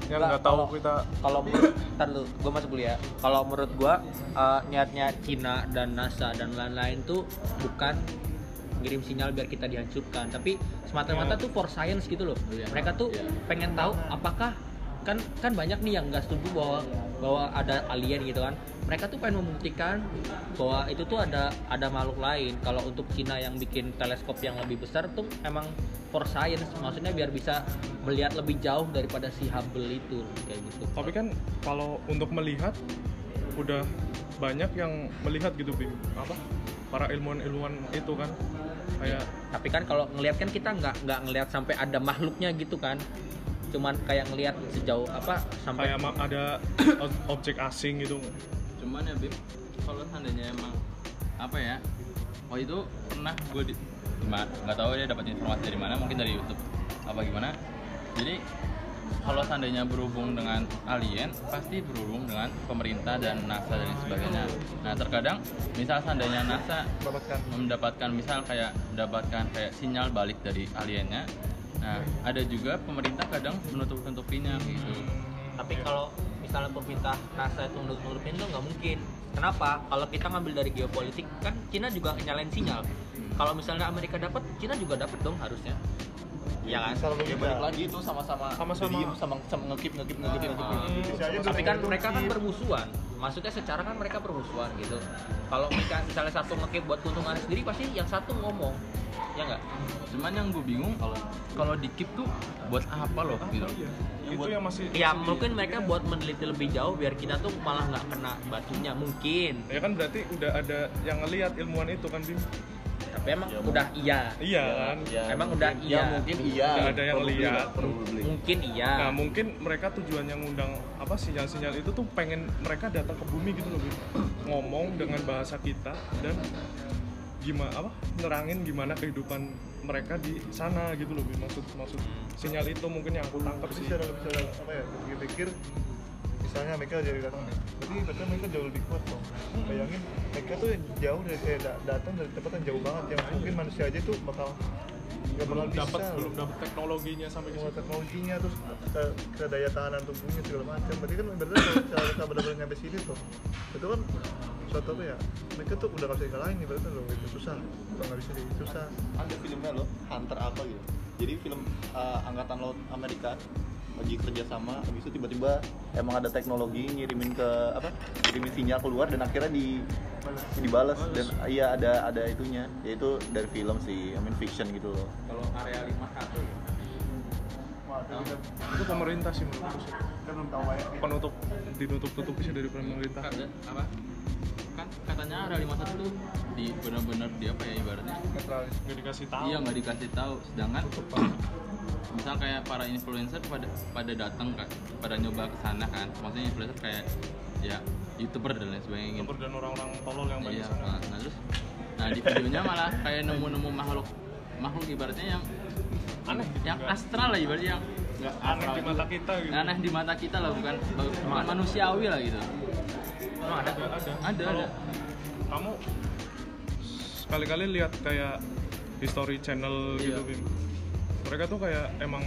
yang Nggak, tahu kalau- kita Kalau menurut, ntar dulu, gue masuk dulu ya. Kalau menurut gue, eh, niatnya Cina dan NASA dan lain-lain tuh bukan ngirim sinyal biar kita dihancurkan, tapi semata-mata tuh for science gitu loh. Iya. Mereka tuh Iya. pengen tahu apakah kan kan banyak nih yang nggak setuju bahwa bahwa ada alien gitu kan. Mereka tuh pengen membuktikan bahwa itu tuh ada ada makhluk lain. Kalau untuk Cina yang bikin teleskop yang lebih besar tuh emang for science, maksudnya biar bisa melihat lebih jauh daripada si Hubble itu kayak gitu. tapi kan kalau untuk melihat udah banyak yang melihat gitu Bim apa para ilmuwan-ilmuwan itu kan kayak tapi kan kalau ngelihat kan kita nggak nggak ngelihat sampai ada makhluknya gitu kan cuman kayak ngelihat sejauh apa sampai kayak ada ob- objek asing gitu. Cuman ya Bim kalau seandainya emang apa ya oh itu pernah gue di gimana nggak tahu dia dapat informasi dari mana mungkin dari YouTube apa gimana. Jadi kalau seandainya berhubung dengan alien pasti berhubung dengan pemerintah dan NASA dan sebagainya. Nah terkadang misal seandainya NASA mendapatkan. mendapatkan misal kayak mendapatkan kayak sinyal balik dari aliennya nah ada juga pemerintah kadang menutup tutupinya gitu. Tapi kalau misalnya pemerintah NASA itu nutup nutupin tuh nggak mungkin. Kenapa? Kalau kita ngambil dari geopolitik kan Cina juga nyalain sinyal. Kalau misalnya Amerika dapat Cina juga dapat dong harusnya. Ya kan? salah ya balik lagi itu sama-sama Sama-sama. diem, sama sama ngekip ngekip ngekip ngekip. Bisa aja tapi kan mereka kan ngekip. bermusuhan maksudnya secara kan mereka bermusuhan gitu. Kalau mereka misalnya satu ngekip buat keuntungan sendiri pasti yang satu ngomong ya nggak? Cuman yang gue bingung kalau kalau di keep tuh buat apa loh gitu. Iya itu yang masih ya mungkin mereka buat meneliti lebih jauh biar kita tuh malah nggak kena batunya mungkin. Ya kan berarti udah ada yang ngelihat ilmuwan itu kan Bim? Tapi emang Ya, udah iya. Iya kan? Ya, Emang mungkin- udah ya iya. mungkin iya. ada yang lihat. mungkin iya. Nah mungkin mereka tujuannya ngundang apa sinyal-sinyal itu tuh pengen mereka datang ke bumi gitu loh Bim. ngomong dengan bahasa kita dan gimana apa nerangin gimana kehidupan mereka di sana gitu loh maksud maksud sinyal itu mungkin yang aku tangkap sih. secara secara apa ya pikir-pikir misalnya mereka jadi datang. Nih berarti berarti mereka jauh lebih kuat dong bayangin mereka tuh jauh dari eh, da- datang dari tempat yang jauh banget. Yang mungkin manusia aja tuh bakal nggak bakal bisa dapat loh. belum dapat teknologinya sampai ke teknologinya terus ke, ke daya tahanan tubuhnya segala macam. Berarti kan berarti kalau kita benar-benar nyampe sini tuh itu kan suatu apa ya mereka tuh udah gak bisa dikalahin nih berarti loh itu susah. Udah nggak bisa di- susah. Ada filmnya loh Hunter apa gitu. Jadi film uh, angkatan laut Amerika lagi kerja sama habis itu tiba-tiba emang ada teknologi ngirimin ke apa ngirimin sinyal keluar dan akhirnya di dibalas. Dan iya ada ada itunya. Yaitu dari film sih I mean fiction gitu loh. Kalau area 51 ya. Itu pemerintah sih menurutku sih. Tahu ya. Penutup ditutup tutupi sih dari pemerintah. Kan, apa? Kan katanya ada lima satu tuh di benar-benar di apa ya ibaratnya? Nggak dikasih tahu. Iya nggak dikasih tahu. Sedangkan misal kayak para influencer pada pada datang kan pada nyoba ke sana kan. Maksudnya influencer kayak ya youtuber dan lain sebagainya gitu. Campur dan orang-orang tolol yang banyak iya sana. nah, nah, terus nah di videonya malah kayak nemu-nemu makhluk makhluk ibaratnya yang aneh gitu yang nggak- astral lah ibaratnya yang nggak aneh astral di mata kita gitu. Aneh di mata kita lah bukan bukan manusiawi lah gitu. Emang ada? Ada. Ada. Ada, kamu sekali-kali lihat kayak history channel gitu Iya. Bim. Mereka tuh kayak emang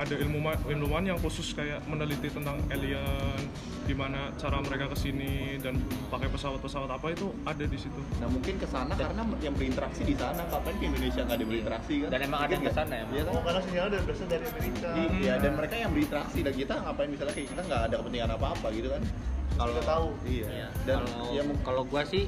ada ilmuwan ilmuwan yang khusus kayak meneliti tentang alien gimana cara mereka ke sini dan pakai pesawat-pesawat apa itu ada di situ. Nah mungkin ke sana karena yang berinteraksi di sana kapan ke Indonesia nggak ada berinteraksi kan? Dan emang ada yang Mungkin ke sana ya, iya kan? Oh karena sinyalnya udah berasal dari Amerika. Iya, dan mereka yang berinteraksi dan kita ngapain misalnya kayak kita nggak ada kepentingan apa-apa gitu kan? Kalau kita tahu. Iya. Iya. dan kalau ya kalau gua sih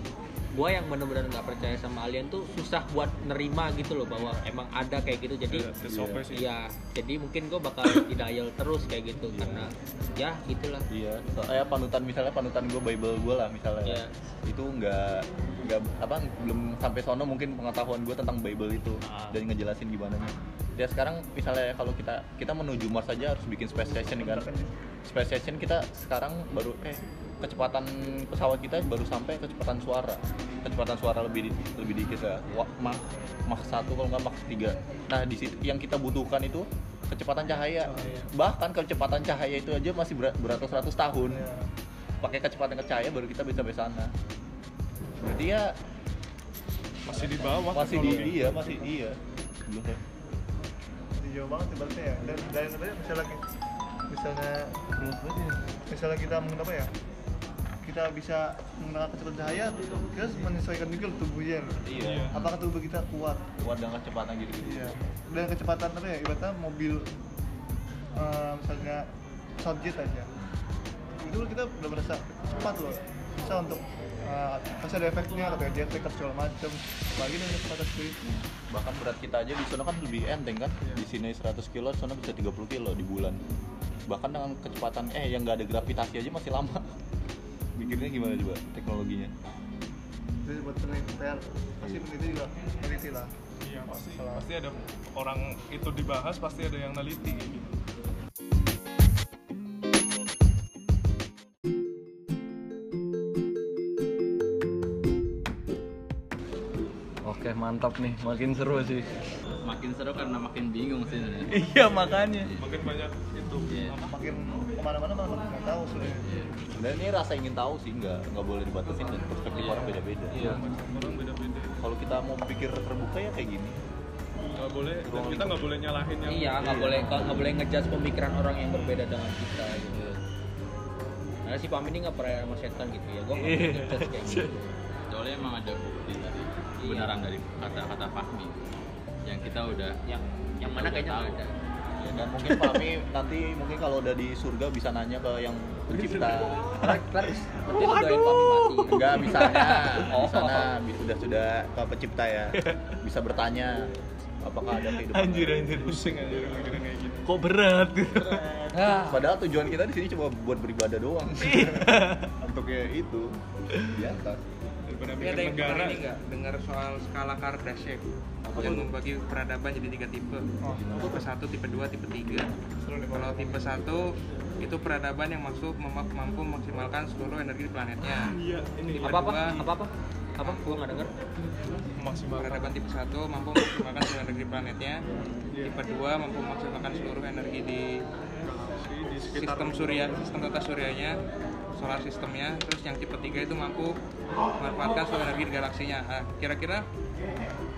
gua yang bener-bener nggak percaya sama alien tuh susah buat nerima gitu loh bahwa emang ada kayak gitu jadi SOP sih iya jadi mungkin gua bakal denial terus kayak gitu karena ya itulah Iya, so, kayak panutan misalnya panutan gue Bible gue lah misalnya. Iya. Itu nggak nggak apa belum sampai sono mungkin pengetahuan gue tentang Bible itu Ah. dan ngejelasin gimana nya. Ya sekarang misalnya kalau kita kita menuju Mars saja harus bikin space station kan. Space station kita sekarang baru eh kecepatan pesawat kita baru sampai kecepatan suara. Kecepatan suara lebih di- lebih dikit ya. Mach Mach 1 kalau nggak Mach 3 nah di situ yang kita butuhkan itu kecepatan cahaya. Bahkan kecepatan cahaya itu aja masih ber- beratus-ratus tahun. Ya. pakai kecepatan cahaya baru kita bisa sampai sana. Berarti ya masih di bawah masih di iya masih iya. Belum ya. Masih jauh banget ibaratnya ya. Dan dan sebenarnya misalnya misalnya misalnya kita menggunakan apa ya kita bisa menggunakan kecepatan cahaya kita harus menyesuaikan juga tubuhnya iya. Apakah tubuh kita kuat? Kuat dengan kecepatan gitu iya. Dan kecepatan apa ya ibaratnya mobil eh, misalnya pesawat jet aja. Itu kita udah merasa cepat loh. Bisa untuk eh, pasti ada efeknya kayak jet lag segala macam. Apalagi dengan kecepatan seperti itu. Bahkan berat kita aja di sana kan lebih enteng kan? Di sini 100 kilo di sana bisa 30 kilo di bulan. Bahkan dengan kecepatan eh yang nggak ada gravitasi aja masih lama mikirnya gimana coba teknologinya? Jadi buat peneliti PR pasti peneliti juga peneliti lah. Iya pasti pasti ada orang itu dibahas pasti ada yang neliti gitu. Oke mantap nih, makin seru sih. Makin seru karena makin bingung sih sebenarnya. Iya makanya. makin banyak itu. Iya. makin ke mana-mana malah makin nggak tahu sebenarnya dan ini rasa ingin tahu sih nggak nggak boleh dibatasin dan perspektif orang beda-beda. Iya. orang beda-beda. Kalau kita mau pikir terbuka ya kayak gini. Nggak boleh dan kita nggak boleh nyalahin yang iya nggak boleh nggak boleh ngejudge pemikiran orang yang berbeda dengan kita gitu. Karena si Pam ini nggak pernah sama setan gitu ya, gue nggak Iya. ngejudge kayak gitu. Soalnya emang ada bukti dari kebenaran dari kata-kata Fahmi yang kita udah Yang yang mana kayaknya tahu. nggak ada. Ya, dan mungkin Fahmi nanti mungkin kalau udah di surga bisa nanya ke yang pencipta ntar nanti doain Pam mati. enggak misalnya Oh. di sana sudah sudah ke pencipta ya bisa bertanya apakah ada kehidupan Anjir anjir. pusing aja mikirin kayak gitu Kok berat gitu. Ah, padahal tujuan kita di sini cuma buat beribadah doang untuk ya itu di atas ada yang negara. ini nggak dengar soal skala Kardashev yang membagi peradaban jadi tiga tipe. Tipe satu, tipe dua, tipe tiga. Kalau tipe satu itu peradaban yang masuk mampu memaksimalkan seluruh energi di planetnya. iya ini. Tipe apa apa dua, apa apa? apa gue nggak denger. Maksimal peradaban tipe satu mampu memaksimalkan seluruh energi di planetnya. Tipe dua mampu memaksimalkan seluruh energi di di sekitar sistem surya, sistem tata suryanya, solar sistemnya. Terus yang tipe tiga itu mampu memanfaatkan seluruh energi di galaksinya. Ah, kira-kira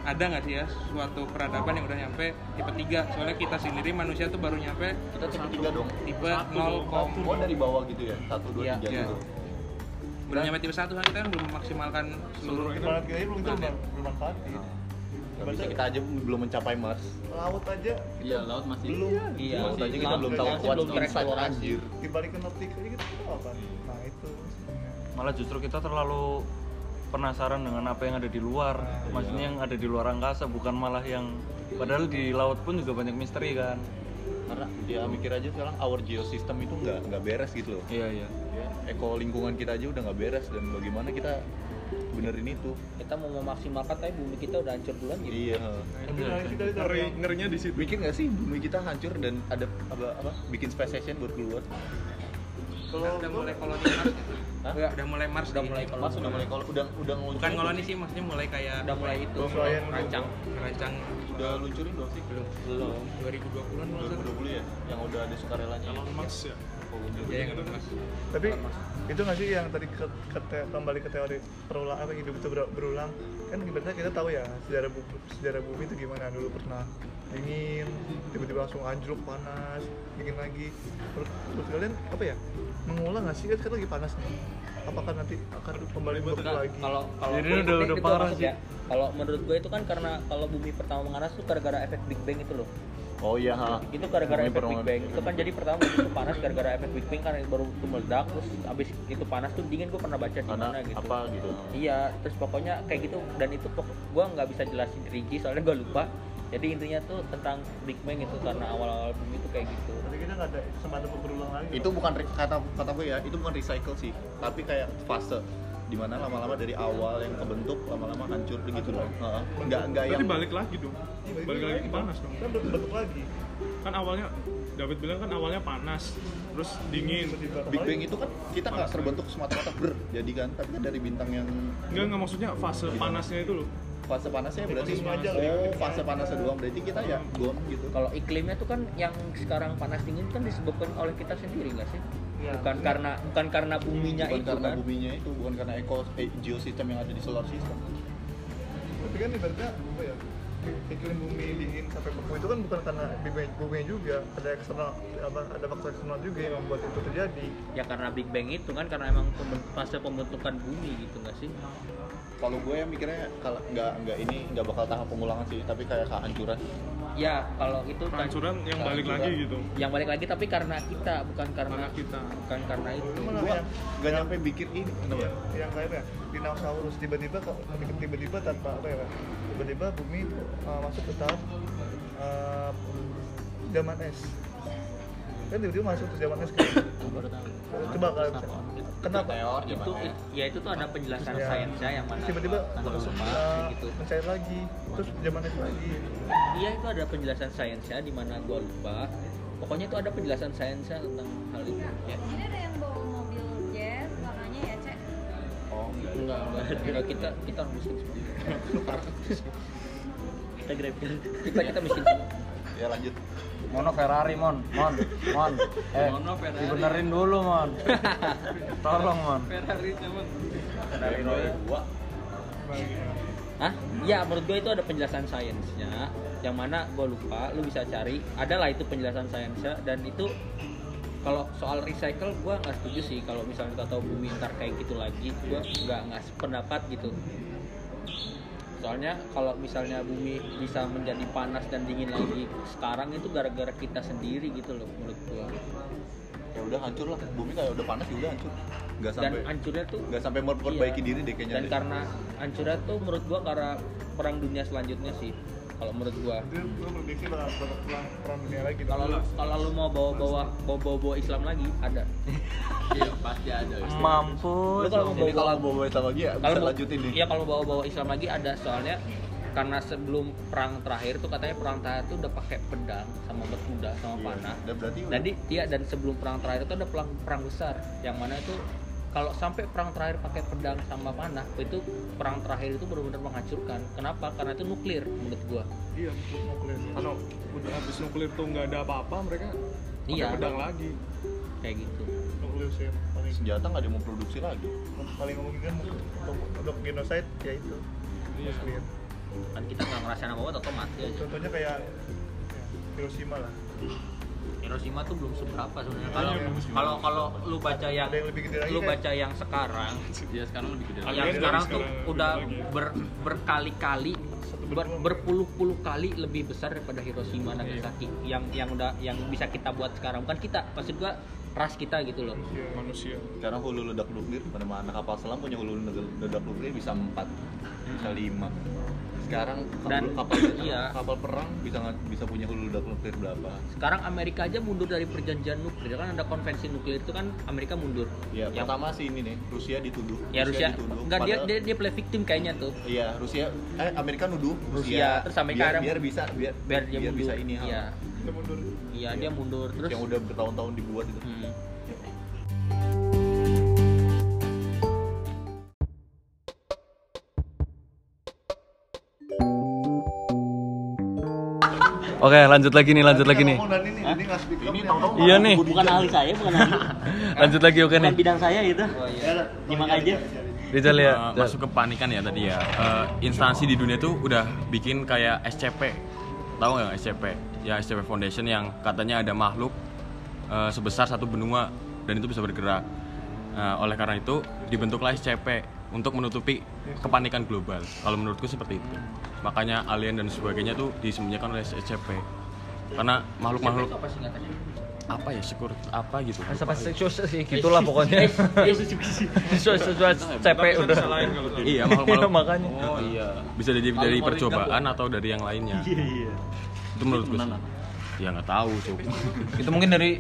ada nggak sih ya suatu peradaban yang udah nyampe tipe tiga? Soalnya kita sendiri manusia tuh baru nyampe kita tipe tiga dong. tipe 0, oh dari bawah gitu ya? Satu dua Iya, tiga iya. gitu. Belum nyampe tipe satu kan kita kan belum memaksimalkan seluruh planet kita belum kita bermanfaati Gak bisa kita aja belum mencapai Mars. Laut aja. Iya laut masih belum. iya Laut aja kita belum tahu kuat belum tereksplorasi. anjir. Dibalikin optik aja kita tahu apa. nah itu. Malah justru kita terlalu penasaran dengan apa yang ada di luar. Maksudnya yang ada di luar angkasa bukan malah yang padahal di laut pun juga banyak misteri kan. karena dia mikir aja sekarang our geosystem itu nggak nggak beres gitu loh. Iya iya. ya, eko lingkungan kita aja udah nggak beres dan bagaimana kita benerin itu? Kita mau memaksimalkan tapi bumi kita udah hancur duluan gitu. Iya. Tapi nah, kita ngeri yang- ngerinya di situ. Mikir nggak sih bumi kita hancur dan ada apa, apa bikin space station buat keluar kalau udah mulai koloni Mars gitu. Hah? udah mulai Mars udah di- mulai Mas udah mulai kalau udah udah bukan ngeluncurin koloni sih maksudnya mulai kayak udah mulai itu. Rancang rancang udah luncurin belum sih? Belum. Belum. 2020-an kalau nggak salah. 2020 ya yang udah ada sukarelanya Elon Musk ya? Ya, yang Musk. tapi itu nggak sih yang tadi ke, ke te- kembali ke teori perulang apa hidup itu ber- berulang? Kan ibaratnya kita tahu ya sejarah bumi, sejarah bumi itu gimana? Dulu pernah dingin tiba-tiba langsung anjlok panas dingin lagi. Terus, terus kalian apa ya mengulang nggak sih kan sekarang lagi panas nih apakah nanti akan kembali bentuk lagi kalau kalau Jadi ini- udah- udah parah sih. ya. Kalau menurut gue itu kan karena kalau bumi pertama menganas tuh gara-gara efek Big Bang itu loh. oh iya ha. Itu gara-gara efek Big. Bang. Itu kan jadi pertama itu panas gara-gara efek Big Bang karena baru itu meledak terus abis itu panas tuh dingin gue pernah baca di mana gitu. apa gitu Iya, terus pokoknya kayak gitu dan itu pok gue nggak bisa jelasin rinci soalnya gue lupa. Jadi intinya tuh tentang Big Bang itu karena awal-awal bumi itu kayak gitu. tapi kita nggak ada kesempatan untuk berulang lagi itu bukan kata kata gue ya itu bukan recycle sih tapi kayak fase di mana lama-lama dari awal yang kebentuk lama-lama hancur begitu loh Heeh. nggak nggak yang balik lagi dong. Balik lagi ke panas dong. kan bentuk lagi Kan awalnya David bilang kan awalnya panas, terus dingin. Big Bang itu kan kita nggak terbentuk semata-mata ber jadi kan tapi kan dari bintang yang Enggak enggak maksudnya fase panasnya itu loh. Fase panasnya berarti oh fase panasnya doang. Berarti kita ya gone gitu. Kalau iklimnya tuh kan yang sekarang panas dingin kan disebabkan oleh kita sendiri nggak sih? bukan karena bukan karena buminya bukan itu karena kan. buminya itu bukan karena eko eh, geosistem yang ada di solar system. Tapi kan ibaratnya apa ya iklim bumi dingin sampai beku itu kan bukan karena bumi bumi juga. Ada eksternal apa ada faktor eksternal juga yang membuat itu terjadi. Ya karena Big Bang itu kan karena emang fase pembentukan bumi gitu nggak sih? Kalau gue yang mikirnya kalau nggak nggak ini nggak bakal tahap pengulangan sih tapi kayak kehancuran Ya kalau itu kan Kehancuran yang balik Kehancuran. lagi gitu. yang balik lagi tapi karena kita bukan karena Karena kita. bukan karena itu. Gue nggak nyampe bikin ini kenapa yang, apa ya dinosaurus tiba-tiba kok tiba-tiba tanpa apa ya tiba-tiba bumi uh, masuk ke tahap uh, zaman es kan tiba-tiba masuk ke zaman es kan coba kalian kenapa itu ya itu tuh ada penjelasan Ya. sainsnya yang mana tiba-tiba lupa, uh, gitu. mencair lagi terus zaman es lagi Iya itu ada penjelasan sainsnya di mana gua lupa. Pokoknya itu ada penjelasan sainsnya tentang hal itu. Ya. Ini ada yang bawa mobil jazz warnanya ya cek oh enggak Enggak, enggak, enggak kita kita orang miskin semua. kita grab kita kita miskin ya lanjut Mono Ferrari mon, mon, mon. Eh, Mono Ferrari. dibenerin dulu mon. Tolong mon. Ferrari teman. dari Roy gua Hah? Ya menurut gue itu ada penjelasan sainsnya yang mana gue lupa lu bisa cari adalah itu penjelasan sainsnya dan itu kalau soal recycle gue nggak setuju sih kalau misalnya kita tahu bumi ntar kayak gitu lagi gue nggak nggak sependapat gitu soalnya kalau misalnya bumi bisa menjadi panas dan dingin lagi sekarang itu gara-gara kita sendiri gitu loh menurut gue ya udah hancur lah bumi kayak udah panas ya udah hancur nggak dan sampai hancurnya tuh nggak sampai memperbaiki Iya. diri deh kayaknya dan deh. karena hancurnya tuh menurut gua karena perang dunia selanjutnya sih kalau menurut gua. Itu gue prediksi bakal bakal perang perang dunia lagi. Kalau lu kalau lu mau bawa bawa bawa bawa, bawa Islam lagi ada. Iya, pasti ada. lu Mampus. kalau mau jadi bawa kalau bawa Islam lagi ya kalau lanjutin nih iya kalau bawa bawa Islam lagi ada. Soalnya karena sebelum perang terakhir tuh katanya perang terakhir tuh udah pakai pedang sama berkuda sama Iya. panah. Dan berarti jadi iya dan sebelum perang terakhir itu ada perang perang besar. Yang mana itu kalau sampai perang terakhir pakai pedang sama panah itu perang terakhir itu benar-benar menghancurkan. Kenapa? Karena itu nuklir menurut gua. Iya, nuklir. Kalau udah habis nuklir tuh nggak ada apa-apa, mereka pakai Iya. pedang lagi. kayak gitu. Nuklir sih paling senjata nggak ada yang mau produksi lagi. Paling memungkinkan untuk, untuk genocide ya itu. Iya. nuklir. Kan kita nggak ngerasain apa apa atau mati aja. Contohnya kayak ya, Hiroshima lah Hiroshima tuh belum seberapa sebenarnya Iya, kalau iya. kalau kalau lu baca yang ada yang lebih gede lagi lu kan? baca yang sekarang Iya, sekarang lebih gede. Yang sekarang tuh sekarang udah ber- berkali-kali ber- berpuluh-puluh kali lebih besar daripada Hiroshima Nagasaki yang yang udah yang bisa kita buat sekarang bukan kita maksud gua ras kita gitu loh Manusia. karena hulu ledak nuklir pada mana kapal selam punya hulu ledak- ledak nuklir bisa empat bisa lima sekarang kapal, Dan- kapal, iya. kapal perang bisa nggak- bisa punya hulu ledak nuklir berapa? Sekarang Amerika aja mundur dari perjanjian nuklir. Kan ada konvensi nuklir itu kan Amerika mundur. Ya Yang- pertama sih ini nih Rusia dituduh. Ya Rusia dituduh enggak dia, padahal- dia dia play victim kayaknya tuh. Iya, Rusia eh Amerika nuduh Rusia, terus Amerika biar, biar bisa biar biar dia mundur bisa ini hal iya. Kita mundur. Iya dia mundur. Terus yang udah bertahun-tahun dibuat itu. Hmm. Oke, lanjut lagi nih, lanjut lagi nih. ini ini Iya nih. bukan ahli saya bukan ahli Lanjut lagi oke nih. bidang saya gitu Ya, dah. Nyimak Cari, aja. cari, cari. Rizal ya. Eh, masuk ke panikan ya tadi ya. Eh, instansi di dunia tuh udah bikin kayak SCP. Tahu nggak SCP? Ya SCP Foundation yang katanya ada makhluk eh, sebesar satu benua dan itu bisa bergerak. Eh, oleh karena itu dibentuklah SCP untuk menutupi kepanikan global. Kalau menurutku seperti itu. Makanya alien dan sebagainya tuh disembunyikan oleh SCP. Karena makhluk-makhluk apa singkatannya apa ya syukur apa gitu. Apa sih sih gitulah pokoknya. CP udah. Iya, Iya makhluk-makhluk makanya. Oh iya. bisa jadi dari percobaan atau dari yang lainnya. iya iya Itu menurut gue. sih. Ya nggak tahu, Cuk. Itu mungkin dari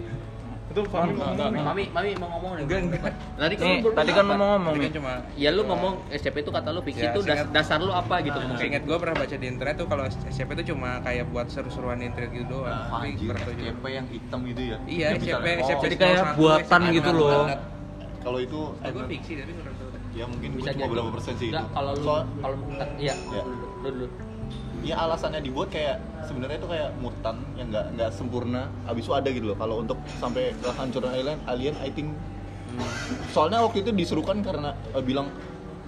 Itu ngomong nih. Mami, Mami mau ngomong nih. Enggak, enggak. Tadi kan lu tadi kan mau ngomong Tadi nih. kan cuma Ya lu ngomong SCP itu kata lu fiksi Ya, itu dasar lu apa gitu ngomong. Seingat gue pernah baca di internet tuh kalau SCP itu cuma kayak buat seru-seruan intrigue gitu doang. Tapi tahu juga. SCP yang hitam gitu ya Iya, SCP, SCP Jadi kayak 01, buatan gitu 01. loh. kalau itu Gue fiksi tapi ya mungkin Bisa cuma jadi. berapa persen sih Enggak, itu kalau lu kalau iya, Ya. lu dulu. Ya alasannya dibuat kayak sebenarnya itu kayak mutan yang nggak nggak sempurna abis itu ada gitu loh kalau untuk sampai kehancuran alien alien I think soalnya waktu itu disuruhkan karena eh, bilang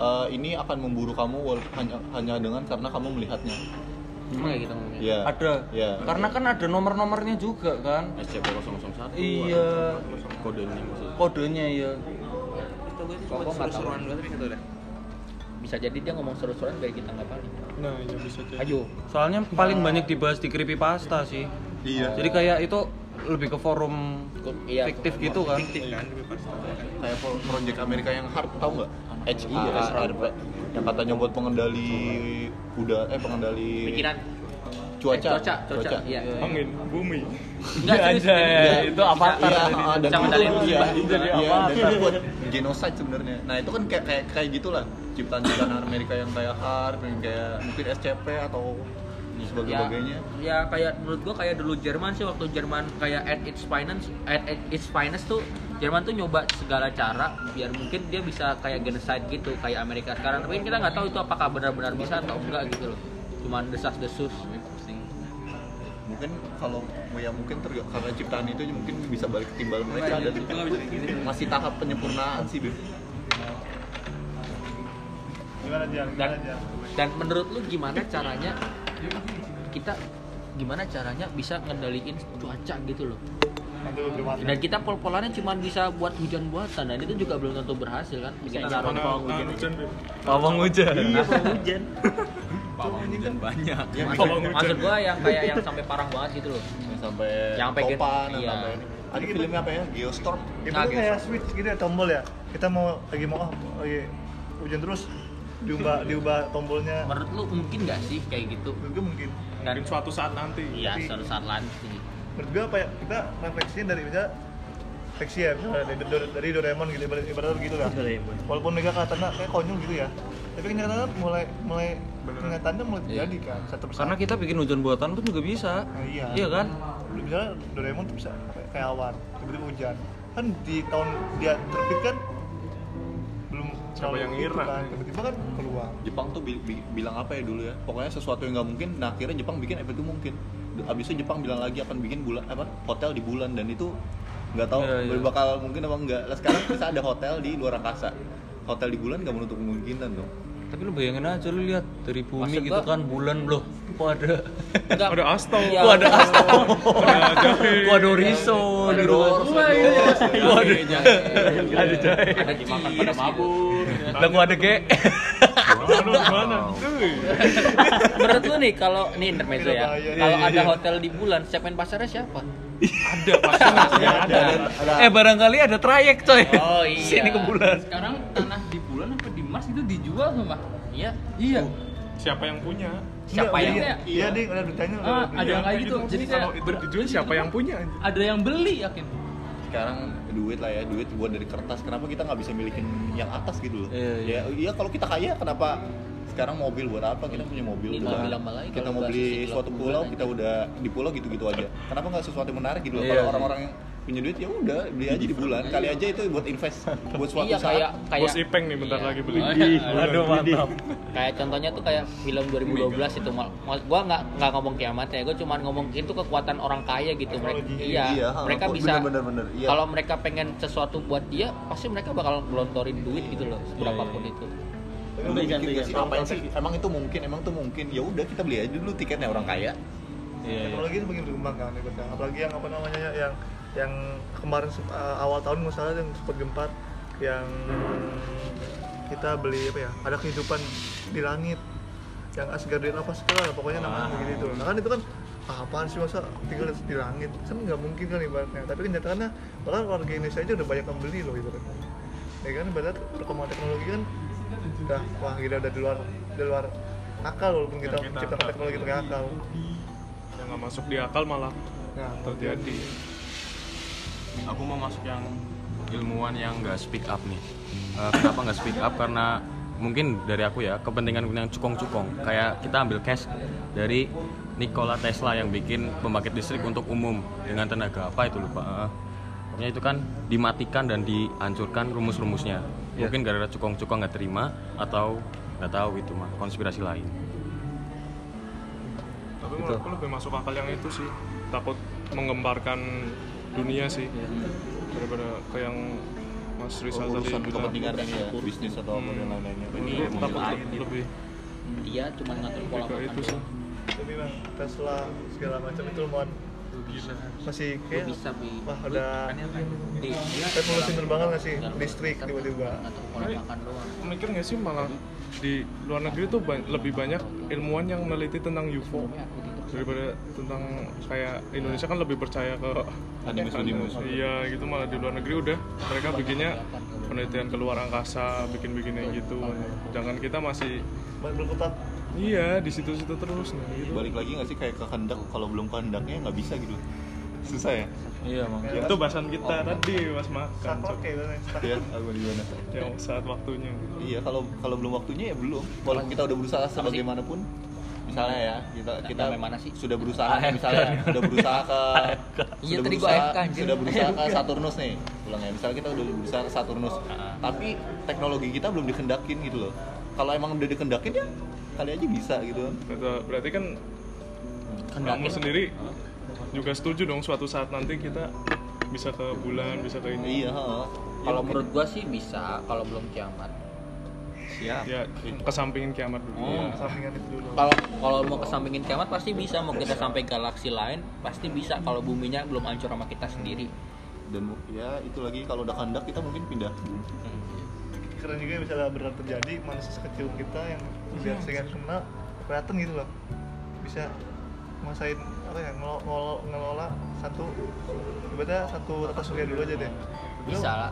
eh, ini akan memburu kamu hanya hanya dengan karena kamu melihatnya Emang kayak gitu ngomongnya. ya Ada. ya Karena kan ada nomor-nomornya juga kan. SCP-001. Iya. Kodenya maksudnya. Kodenya ya. Itu gue cuma seru-seruan tapi tahu dah. Bisa jadi dia ngomong seru-seruan biar kita nggak panik. Nah, ya bisa jadi. Ayo. Soalnya paling banyak dibahas di creepypasta sih. iya Jadi kayak itu lebih ke forum Iya. fiktif gitu kan. Fiktif kan, kayak pro- project Amerika yang hard tahu nggak H Iya, HARP yang katanya buat pengendali udara eh pengendali Pikiran. Cuaca Eh, cuaca, cuaca. Iya. Angin, bumi. Enggak serius. Ada, Iya. itu avatar. Iya, bisa itu ngendalin iya, iya, Jadi iya, apa? dan buat genocide sebenarnya. Nah itu kan kayak kayak kayak gitulah ciptaan-ciptaan Amerika yang kayak HARP, yang kayak mungkin SCP atau sebagainya. Ya kayak menurut gua kayak dulu Jerman sih waktu Jerman kayak at its finest at, at its finest tuh Jerman tuh nyoba segala cara biar mungkin dia bisa kayak genocide gitu kayak Amerika sekarang tapi kita nggak tahu itu apakah benar-benar bisa atau enggak gitu loh cuman desas-desus Mungkin kalau ya mungkin ter- karena ciptaan itu mungkin bisa balik ke timbal mereka dan masih tahap penyempurnaan sih, Beb. Gimana Jan? dan dan menurut lu gimana caranya kita gimana caranya bisa ngendaliin cuaca gitu loh dan kita pol-polannya cuma bisa buat hujan buatan dan itu juga belum tentu berhasil kan naruh di pawang hujan Nah. Pawang hujan. Iya, pawang hujan Pawang hujan banyak. Ya, maksud, maksud gua yang kayak yang sampai parah banget gitu loh yang sampai Yang pengen- topan, iya. sampai ada filmnya apa ya? Geostorm. Itu Nah, kayak switch gitu ya tombol ya. Kita mau lagi mau ah, lagi hujan terus diubah diubah tombolnya. menurut lu mungkin nggak sih kayak gitu gue mungkin. dan Mungkin suatu saat nanti. iya suatu saat nanti Menurut gue apa ya? Kita refleksinya dari misalnya refleksi ya misalnya dari, dari, Doraemon gitu ibarat ibaratnya begitu lah. Walaupun mereka kelihatannya kayak konyol gitu ya. Tapi kenyataannya mulai mulai kenyataannya mulai terjadi kan satu persatu. Karena kita bikin hujan buatan pun juga bisa. Nah, iya. Iya kan? Misalnya Doraemon tuh bisa kayak, awan, tiba-tiba hujan. Kan di tahun dia terbit kan belum Siapa yang itu ngira? kan. Tiba-tiba kan keluar. Jepang tuh bi- bi- bilang apa ya dulu ya? Pokoknya sesuatu yang nggak mungkin. Nah akhirnya Jepang bikin apa itu mungkin. Abis itu Jepang bilang lagi akan bikin bulan apa hotel di bulan dan itu nggak tahu Iya, iya. bakal mungkin apa enggak. Lah sekarang bisa ada hotel di luar angkasa. Hotel di bulan nggak menutup kemungkinan dong. Tapi lu bayangin aja lu lihat dari bumi Maksud gitu kan bulan loh. Kok ada Enggak, Ada Astro. Iya. Kok ada Astro. Ada. Kok ada horizon Ada ada iya. ada Kok ada jahe. Ada jahe. ada dimakan pada mabur Lah kok ada ge. Menurut lu nih kalau ini intermezzo ya kalau Iya, ada iya. hotel di bulan siapa yang pasarnya siapa Ada pasti masih ada. Eh barangkali ada trayek coy. Oh, iya. Sini ke bulan. Sekarang tanah di bulan apa di Mars itu dijual sama? iya Iya. Siapa yang punya? siapa Enggak, yang iya, iya, ding, ada beritanya udah Ah, ada ada yang kayak gitu. Jadi Jadi kalau kayak itu dijual siapa yang punya? ada yang beli yakin. Sekarang duit lah ya, duit buat dari kertas. Kenapa kita nggak bisa milikin yang atas gitu loh? Iya, iya. Ya, iya kalau kita kaya kenapa sekarang mobil buat apa? Kita punya mobil Ini udah. mau bilang malah kita kalau mau beli suatu pulau, kita udah di pulau gitu-gitu aja. Kenapa nggak sesuatu yang menarik gitu loh? Iya, Kalau orang-orang yang punya duit ya udah beli aja di bulan. Kali aja itu buat invest buat suatu iya kayak saat. kayak Bos Ipeng nih bentar Iya. lagi beli. Aduh mantap. kayak contohnya tuh kayak film 2012 itu mal- gua nggak nggak ngomong kiamat ya gua cuma ngomong itu kekuatan orang kaya gitu mereka iya, Iya, mereka bisa bener, bener, iya. kalau mereka pengen sesuatu buat dia pasti mereka bakal gelontorin duit gitu loh berapapun itu Lu mikir nggak sih apa sih? Emang itu mungkin, emang itu mungkin. Ya udah kita beli aja dulu tiketnya orang kaya. Iya. teknologi itu makin berkembang kan ibaratnya. apalagi yang apa namanya yang yang kemarin uh, awal tahun salah yang sempat gempa yang kita beli apa ya ada kehidupan di langit yang Asgardian apa segala pokoknya namanya begitu itu nah kan itu kan ah, apaan sih masa tinggal di langit kan nggak mungkin kan ibaratnya tapi kenyataannya bahkan warga Indonesia aja udah banyak yang beli loh ibaratnya ya kan ibarat perkembangan teknologi kan udah wah kita udah di luar di luar akal walaupun kita kita- menciptakan teknologi pakai akal. Yang nggak masuk di akal malah nah terjadi. aku mau masuk yang ilmuwan yang nggak speak up nih. Eh, kenapa nggak speak up? Karena mungkin dari aku ya kepentingan yang cukong-cukong. Kayak kita ambil case dari Nikola Tesla yang bikin pembangkit listrik untuk umum dengan tenaga apa itu lupa Eh, pokoknya itu kan dimatikan dan dihancurkan rumus-rumusnya mungkin gara-gara cukong-cukong nggak terima atau nggak tahu itu mah konspirasi lain. Tapi menurutku lebih masuk akal yang itu sih takut mengembarkan dunia sih. Daripada ke yang Mas Rizal tadi urusan bilang. kepentingan ini ya bisnis atau apa dan lain-lainnya. Ini takut lebih dia cuma ngatur pola makan itu sih. Tapi bang Tesla segala macam itu lumayan masih kayak bisa bi wah udah revolusi terbang nggak sih? Listrik tiba-tiba. mikir nggak sih malah di luar negeri tuh ba- lebih banyak ilmuwan yang meneliti tentang UFO daripada tentang kayak Indonesia kan lebih percaya ke Animus-animus. iya gitu. Malah di luar negeri udah mereka bikinnya penelitian keluar angkasa bikin-bikin yang gitu jangan kita masih berkutat iya di situ-situ terus nah gitu. Balik lagi nggak sih kayak kehendak? Kalau belum kehendaknya nggak bisa gitu. Susah ya? Iya emang itu bahasan kita tadi pas makan kayak gitu ya aku gimana yang saat waktunya. Iya kalau kalau belum waktunya ya belum. Walaupun kita udah berusaha sebagaimanapun. Misalnya ya kita kita mana sih? sudah berusaha misalnya sudah berusaha ke Iya, sudah tadi gua berusaha, AFK, anjir. sudah berusaha ke Saturnus nih pulang ya. Misalnya kita udah berusaha ke Saturnus. Tapi teknologi kita belum dikendakin gitu loh. Kalau emang udah dikendakin ya kali aja bisa gitu. Kan Berarti- berarti kan kamu sendiri juga setuju dong suatu saat nanti kita bisa ke bulan bisa ke ini. Iya heeh. kalau menurut gua sih bisa kalau belum kiamat. Siap. Ya kesampingin kiamat dulu. Oh. itu dulu. Kalau kalau mau kesampingin kiamat pasti bisa mau kita sampai galaksi lain pasti bisa. Kalau buminya belum hancur sama kita sendiri. Dan ya itu lagi kalau udah kehendak kita mungkin pindah. Keren juga misalnya benar terjadi manusia sekecil kita yang biar sehingga kenal kelihatan gitu loh. Bisa nguasain apa ya ngelo- ngelo- ngelola satu ibaratnya satu tata surya dulu aja deh. Bisa lah.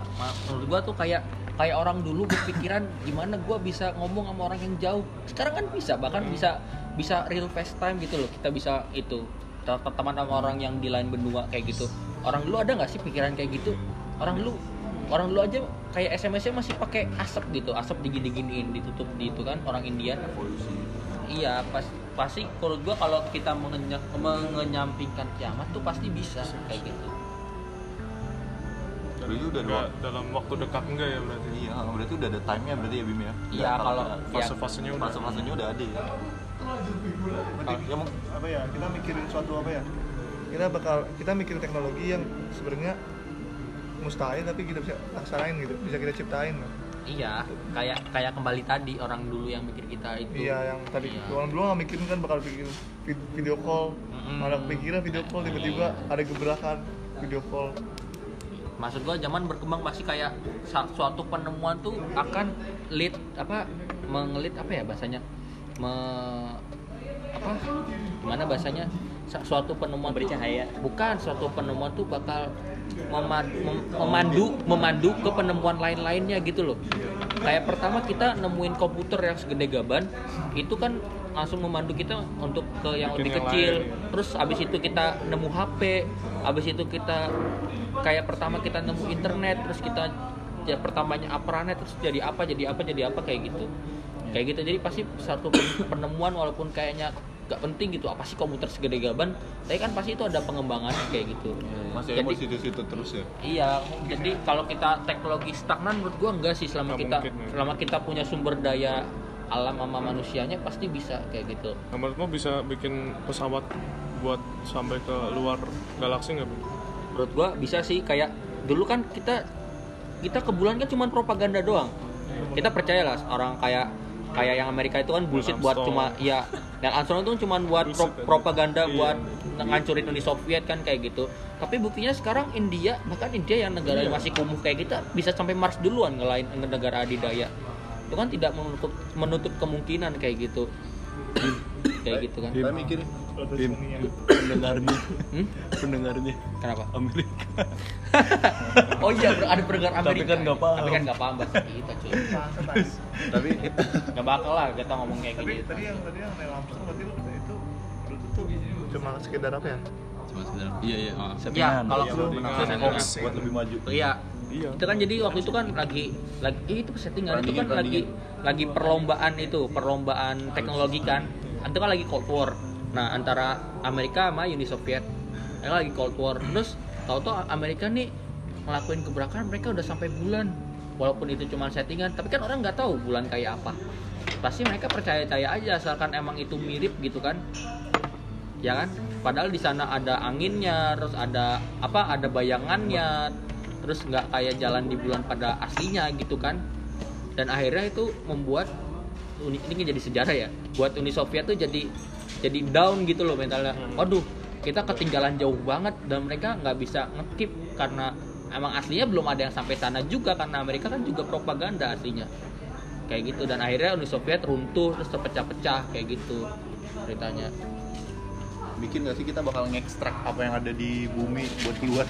Menurut gua tuh kayak kayak orang dulu berpikiran gimana gua bisa ngomong sama orang yang jauh. Sekarang kan bisa bahkan bisa bisa real FaceTime gitu loh. Kita bisa itu teman sama orang yang di lain benua kayak gitu. Orang dulu ada nggak sih pikiran kayak gitu? Orang dulu orang dulu aja kayak SMS-nya masih pakai asap gitu asap digini-giniin ditutup di itu kan orang India. Iya pas pasti menurut gua kalau kita mengenya- mengenyampingkan kiamat tuh pasti bisa kayak gitu. Berarti udah ada dalam waktu dekat enggak ya berarti? Iya, berarti udah ada time-nya berarti ya Bim ya. Iya, kalau- ada- fase-fasenya udah fase-fasenya udah ada ya. berarti Ya, mau- apa ya kita mikirin suatu apa ya? Kita bakal kita mikirin teknologi yang sebenarnya mustahil tapi kita bisa laksanain gitu bisa kita ciptain kan? Iya, kayak kayak kembali tadi orang dulu yang mikir kita itu. iya yang tadi Iya. orang dulu nggak mikirin kan bakal bikin vid- video call Mm-mm. ada kepikiran video call tiba-tiba ada gebrakan video call Maksud gua zaman berkembang pasti kayak suatu penemuan tuh akan lead apa mengelit apa ya bahasanya? Me, apa? Gimana bahasanya? Sa- Suatu penemuan tuh- cahaya. Bukan, suatu penemuan tuh bakal mema- mem- memandu memandu ke penemuan lain-lainnya gitu loh. Kayak pertama kita nemuin komputer yang segede gaban, itu kan langsung memandu kita untuk ke yang Bikin lebih yang kecil. lain. Terus abis itu kita nemu HP, abis itu kita kayak pertama kita nemu internet, terus kita ya pertamanya apranet terus jadi apa jadi apa jadi apa kayak gitu kayak gitu jadi pasti satu penemuan walaupun kayaknya gak penting gitu apa sih komputer segede gaban tapi kan pasti itu ada pengembangan kayak gitu masih Jadi- situ-situ terus ya. Iya, jadi kalau kita teknologi stagnan menurut gua enggak sih selama kita mungkin, ya. selama kita punya sumber daya alam sama manusianya pasti bisa kayak gitu. Nah, menurutmu bisa bikin pesawat buat sampai ke luar galaksi nggak? Menurut gua bisa sih kayak dulu kan kita kita ke bulan kan cuma propaganda doang. Kita percayalah orang kayak kayak yang Amerika itu kan bullshit buat cuma ya yang Armstrong itu cuma buat pro- propaganda iya. buat ngancurin Uni Soviet kan kayak gitu. Tapi buktinya sekarang India bahkan India yang negara yang masih kumuh kayak kita bisa sampai Mars duluan ngelain negara adidaya. Itu kan tidak menutup menutup kemungkinan kayak gitu. kayak gitu kan. Saya mikir Bim, pendengarnya. Hmm? pendengarnya. Kenapa? Amerika. Oh iya, bro, ada pendengar Tapi Amerika. kan nggak paham. Tapi kan nggak paham bahasa kita, cuy. tapi Nggak bakal lah kita ngomong kayak tapi gitu. tadi yang tadi yang Neil Armstrong berarti lu itu itu tuh cuma sekedar apa ya? Masuk dalam iya iya. Oh. ya kalau buat lebih maju. Iya. Itu kan jadi waktu itu kan lagi lagi eh, itu settingan. Itu kan lagi lagi perlombaan itu perlombaan teknologi kan. Itu kan lagi Cold War nah antara Amerika sama Uni Soviet. Mereka lagi Cold War. Terus tahu-tahu Amerika nih ngelakuin gebrakan mereka udah sampai bulan. Walaupun itu cuma settingan tapi kan orang nggak tahu bulan kayak apa. Pasti mereka percaya-percaya aja asalkan emang itu mirip gitu kan. Ya kan? Padahal di sana ada anginnya terus ada apa ada bayangannya. Terus nggak kayak jalan di bulan pada aslinya gitu kan. Dan akhirnya itu membuat ini jadi sejarah ya. Buat Uni Soviet tuh jadi jadi down gitu loh mentalnya. Waduh kita ketinggalan jauh banget dan mereka nggak bisa ngekip karena emang aslinya belum ada yang sampai sana juga karena Amerika kan juga propaganda aslinya. Kayak gitu dan akhirnya Uni Soviet runtuh terus terpecah-pecah kayak gitu ceritanya. Bikin gak sih kita bakal ngekstrak apa yang ada di bumi buat keluar?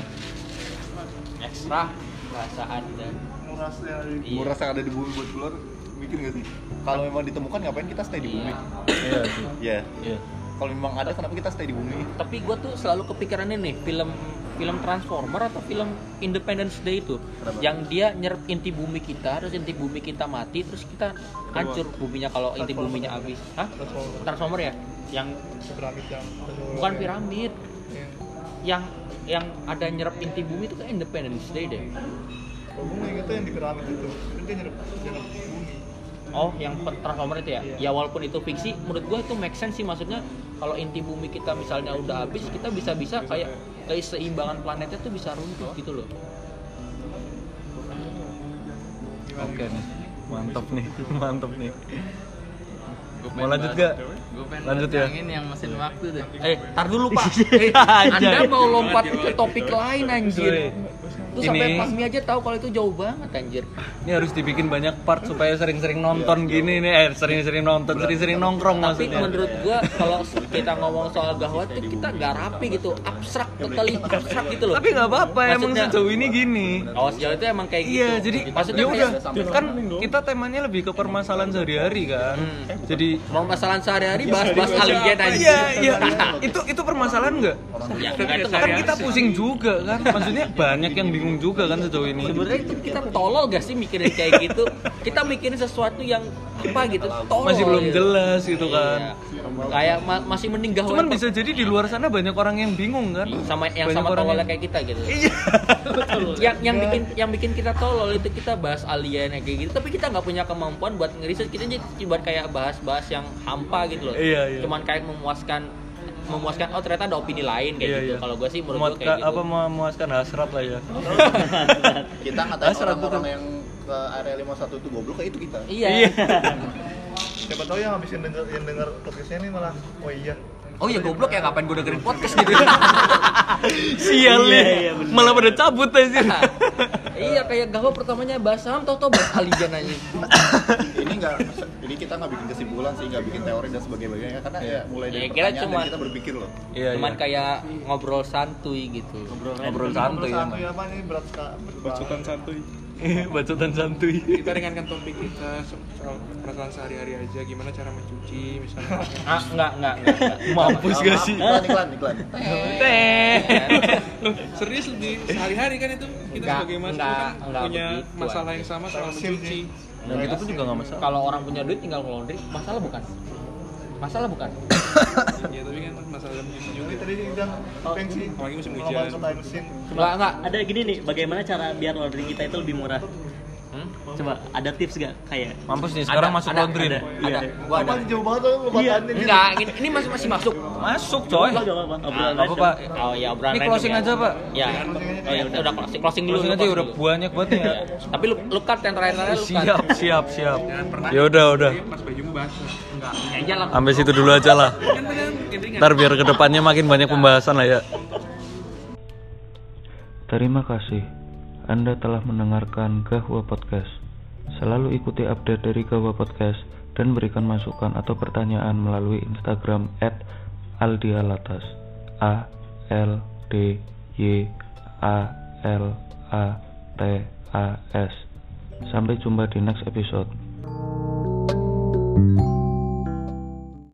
Ekstra perasaan dan nguras yang ada di yang ada di bumi buat keluar bikin gak sih? Kalau memang ditemukan ngapain kita stay di bumi? Iya sih. ya Iya. kalau memang ada kenapa kita stay di bumi? Tapi gue tuh selalu kepikiran ini film film Transformer atau film Independence Day itu? Kenapa? yang dia nyerap inti bumi kita terus inti bumi kita mati terus kita hancur buminya kalau inti buminya habis. Hah? Transformer. Ya? Yang piramid yang bukan piramid. Yang- yang yang ada nyerap inti bumi itu kan Independence Day deh. Kalau gue ingetnya yang di piramid itu. Itu dia nyerap Oh, yang Transformer itu ya? Ya walaupun itu fiksi, menurut gua itu make sense sih maksudnya kalau inti bumi kita misalnya udah habis, kita bisa-bisa kayak keseimbangan planetnya tuh bisa runtuh gitu loh. Oke nih. Mantap nih. Mantap nih. Gua Mau lanjut gak? gue pengen Lanjut ya? yang mesin waktu deh Eh, tar dulu Pak. Eh, anda mau lompat ke topik lain anjir. Tuh sampai Pasmi aja tahu kalau itu jauh banget anjir. Ini harus dibikin banyak part supaya sering-sering nonton gini nih. Eh, sering-sering nonton, sering-sering nongkrong Tapi maksudnya. menurut gua kalau kita ngomong soal gawat tuh kita nggak rapi gitu, abstrak, totally abstrak gitu loh. Tapi nggak apa-apa, emang Maksudnya- sejauh ini gini. Oh, sejauh itu emang kayak gitu. Iya, jadi maksudnya ya udah kayak- kan kita temanya lebih ke permasalahan sehari-hari kan. Jadi mau masalah sehari-hari bahas-bahas alien aja. Iya, iya. itu itu permasalahan nggak? Ya, enggak, Kan kita pusing juga kan. Maksudnya banyak yang bingung juga kan sejauh ini. Sebenarnya itu kita tolol gak sih mikirin kayak gitu? Kita mikirin sesuatu yang apa gitu, tolol. Masih belum gitu. jelas gitu kan. Iya. Kayak ma- masih mending gawat. Cuman bisa jadi di luar sana banyak orang yang bingung kan. sama yang Banyak sama orang tololnya yang- kayak kita gitu. Iya. yang yang bikin yang bikin kita tolol itu kita bahas alien kayak gitu, tapi kita nggak punya kemampuan buat ngeriset. Kita jadi buat kayak bahas-bahas yang hampa gitu loh. Iya, iya. Cuman kayak memuaskan memuaskan oh ternyata ada opini lain kayak Iya, gitu. iya. Kalau gue sih menurut gue Memuatkan- kayak gitu. apa memuaskan hasrat lah ya. kita ngatain orang-orang yang ke area 51 itu goblok kayak itu kita Iya. siapa tahu yang habisin denger yang denger podcastnya ini malah oh iya Oh iya goblok ya ngapain gue dengerin podcast gitu. Sial nih. Malah pada cabut aja. iya kayak gawa pertamanya bahas saham tau tau bahas alien aja. ini nggak ini kita nggak bikin kesimpulan sih nggak bikin teori dan sebagainya karena ya mulai dari Ya, kira pertanyaan dan kita berpikir loh Iya, Cuman iya. kayak ngobrol santuy gitu. Ngobrol santuy ya. satu ya apa ini berat bacotan santuy Bacotan santuy. kita ringankan topik kita so- soal perasaan sehari-hari aja gimana cara mencuci misalnya Ah, enggak, enggak, enggak. Mampus gak sih? iklan iklan iklan Teh. Serius di sehari-hari kan itu kita sebagai mahasiswa enggak, kan punya masalah yang sama soal mencuci. Dan gitu pun juga gak masalah. Kalau orang punya duit tinggal ke laundry, masalah bukan? Masalah bukan? ya tapi kan masalah mencuci juga tadi yang pensi apalagi musim hujan mesin Enggak, enggak. ada gini nih bagaimana cara biar laundry kita itu lebih murah Hmm? coba ada tips gak kayak Mampus nih sekarang Ada, masuk ada, laundry ada, nih. Ada, gua ada. jauh banget tuh lebatannya gitu Enggak, ini, ini masih masih masuk. Masuk coy. Enggak apa-apa obrolan Apa pak? Oh ya, obrolan Ini closing ya. aja pak. Ya. Oh ya udah, closing, closing dulu. Closing lu aja udah banyak banget ya. Ya. Tapi lu lu cut yang terakhir-terakhir lu. Siap siap siap. Ya udah udah. pas bajumu basah. Sampai situ dulu aja lah. Ntar biar ke depannya makin banyak pembahasan lah ya. Terima kasih. Anda telah mendengarkan Gahwa Podcast. Selalu ikuti update dari Gahwa Podcast dan berikan masukan atau pertanyaan melalui Instagram @aldialatas. A L D Y A L A T A S. Sampai jumpa di next episode.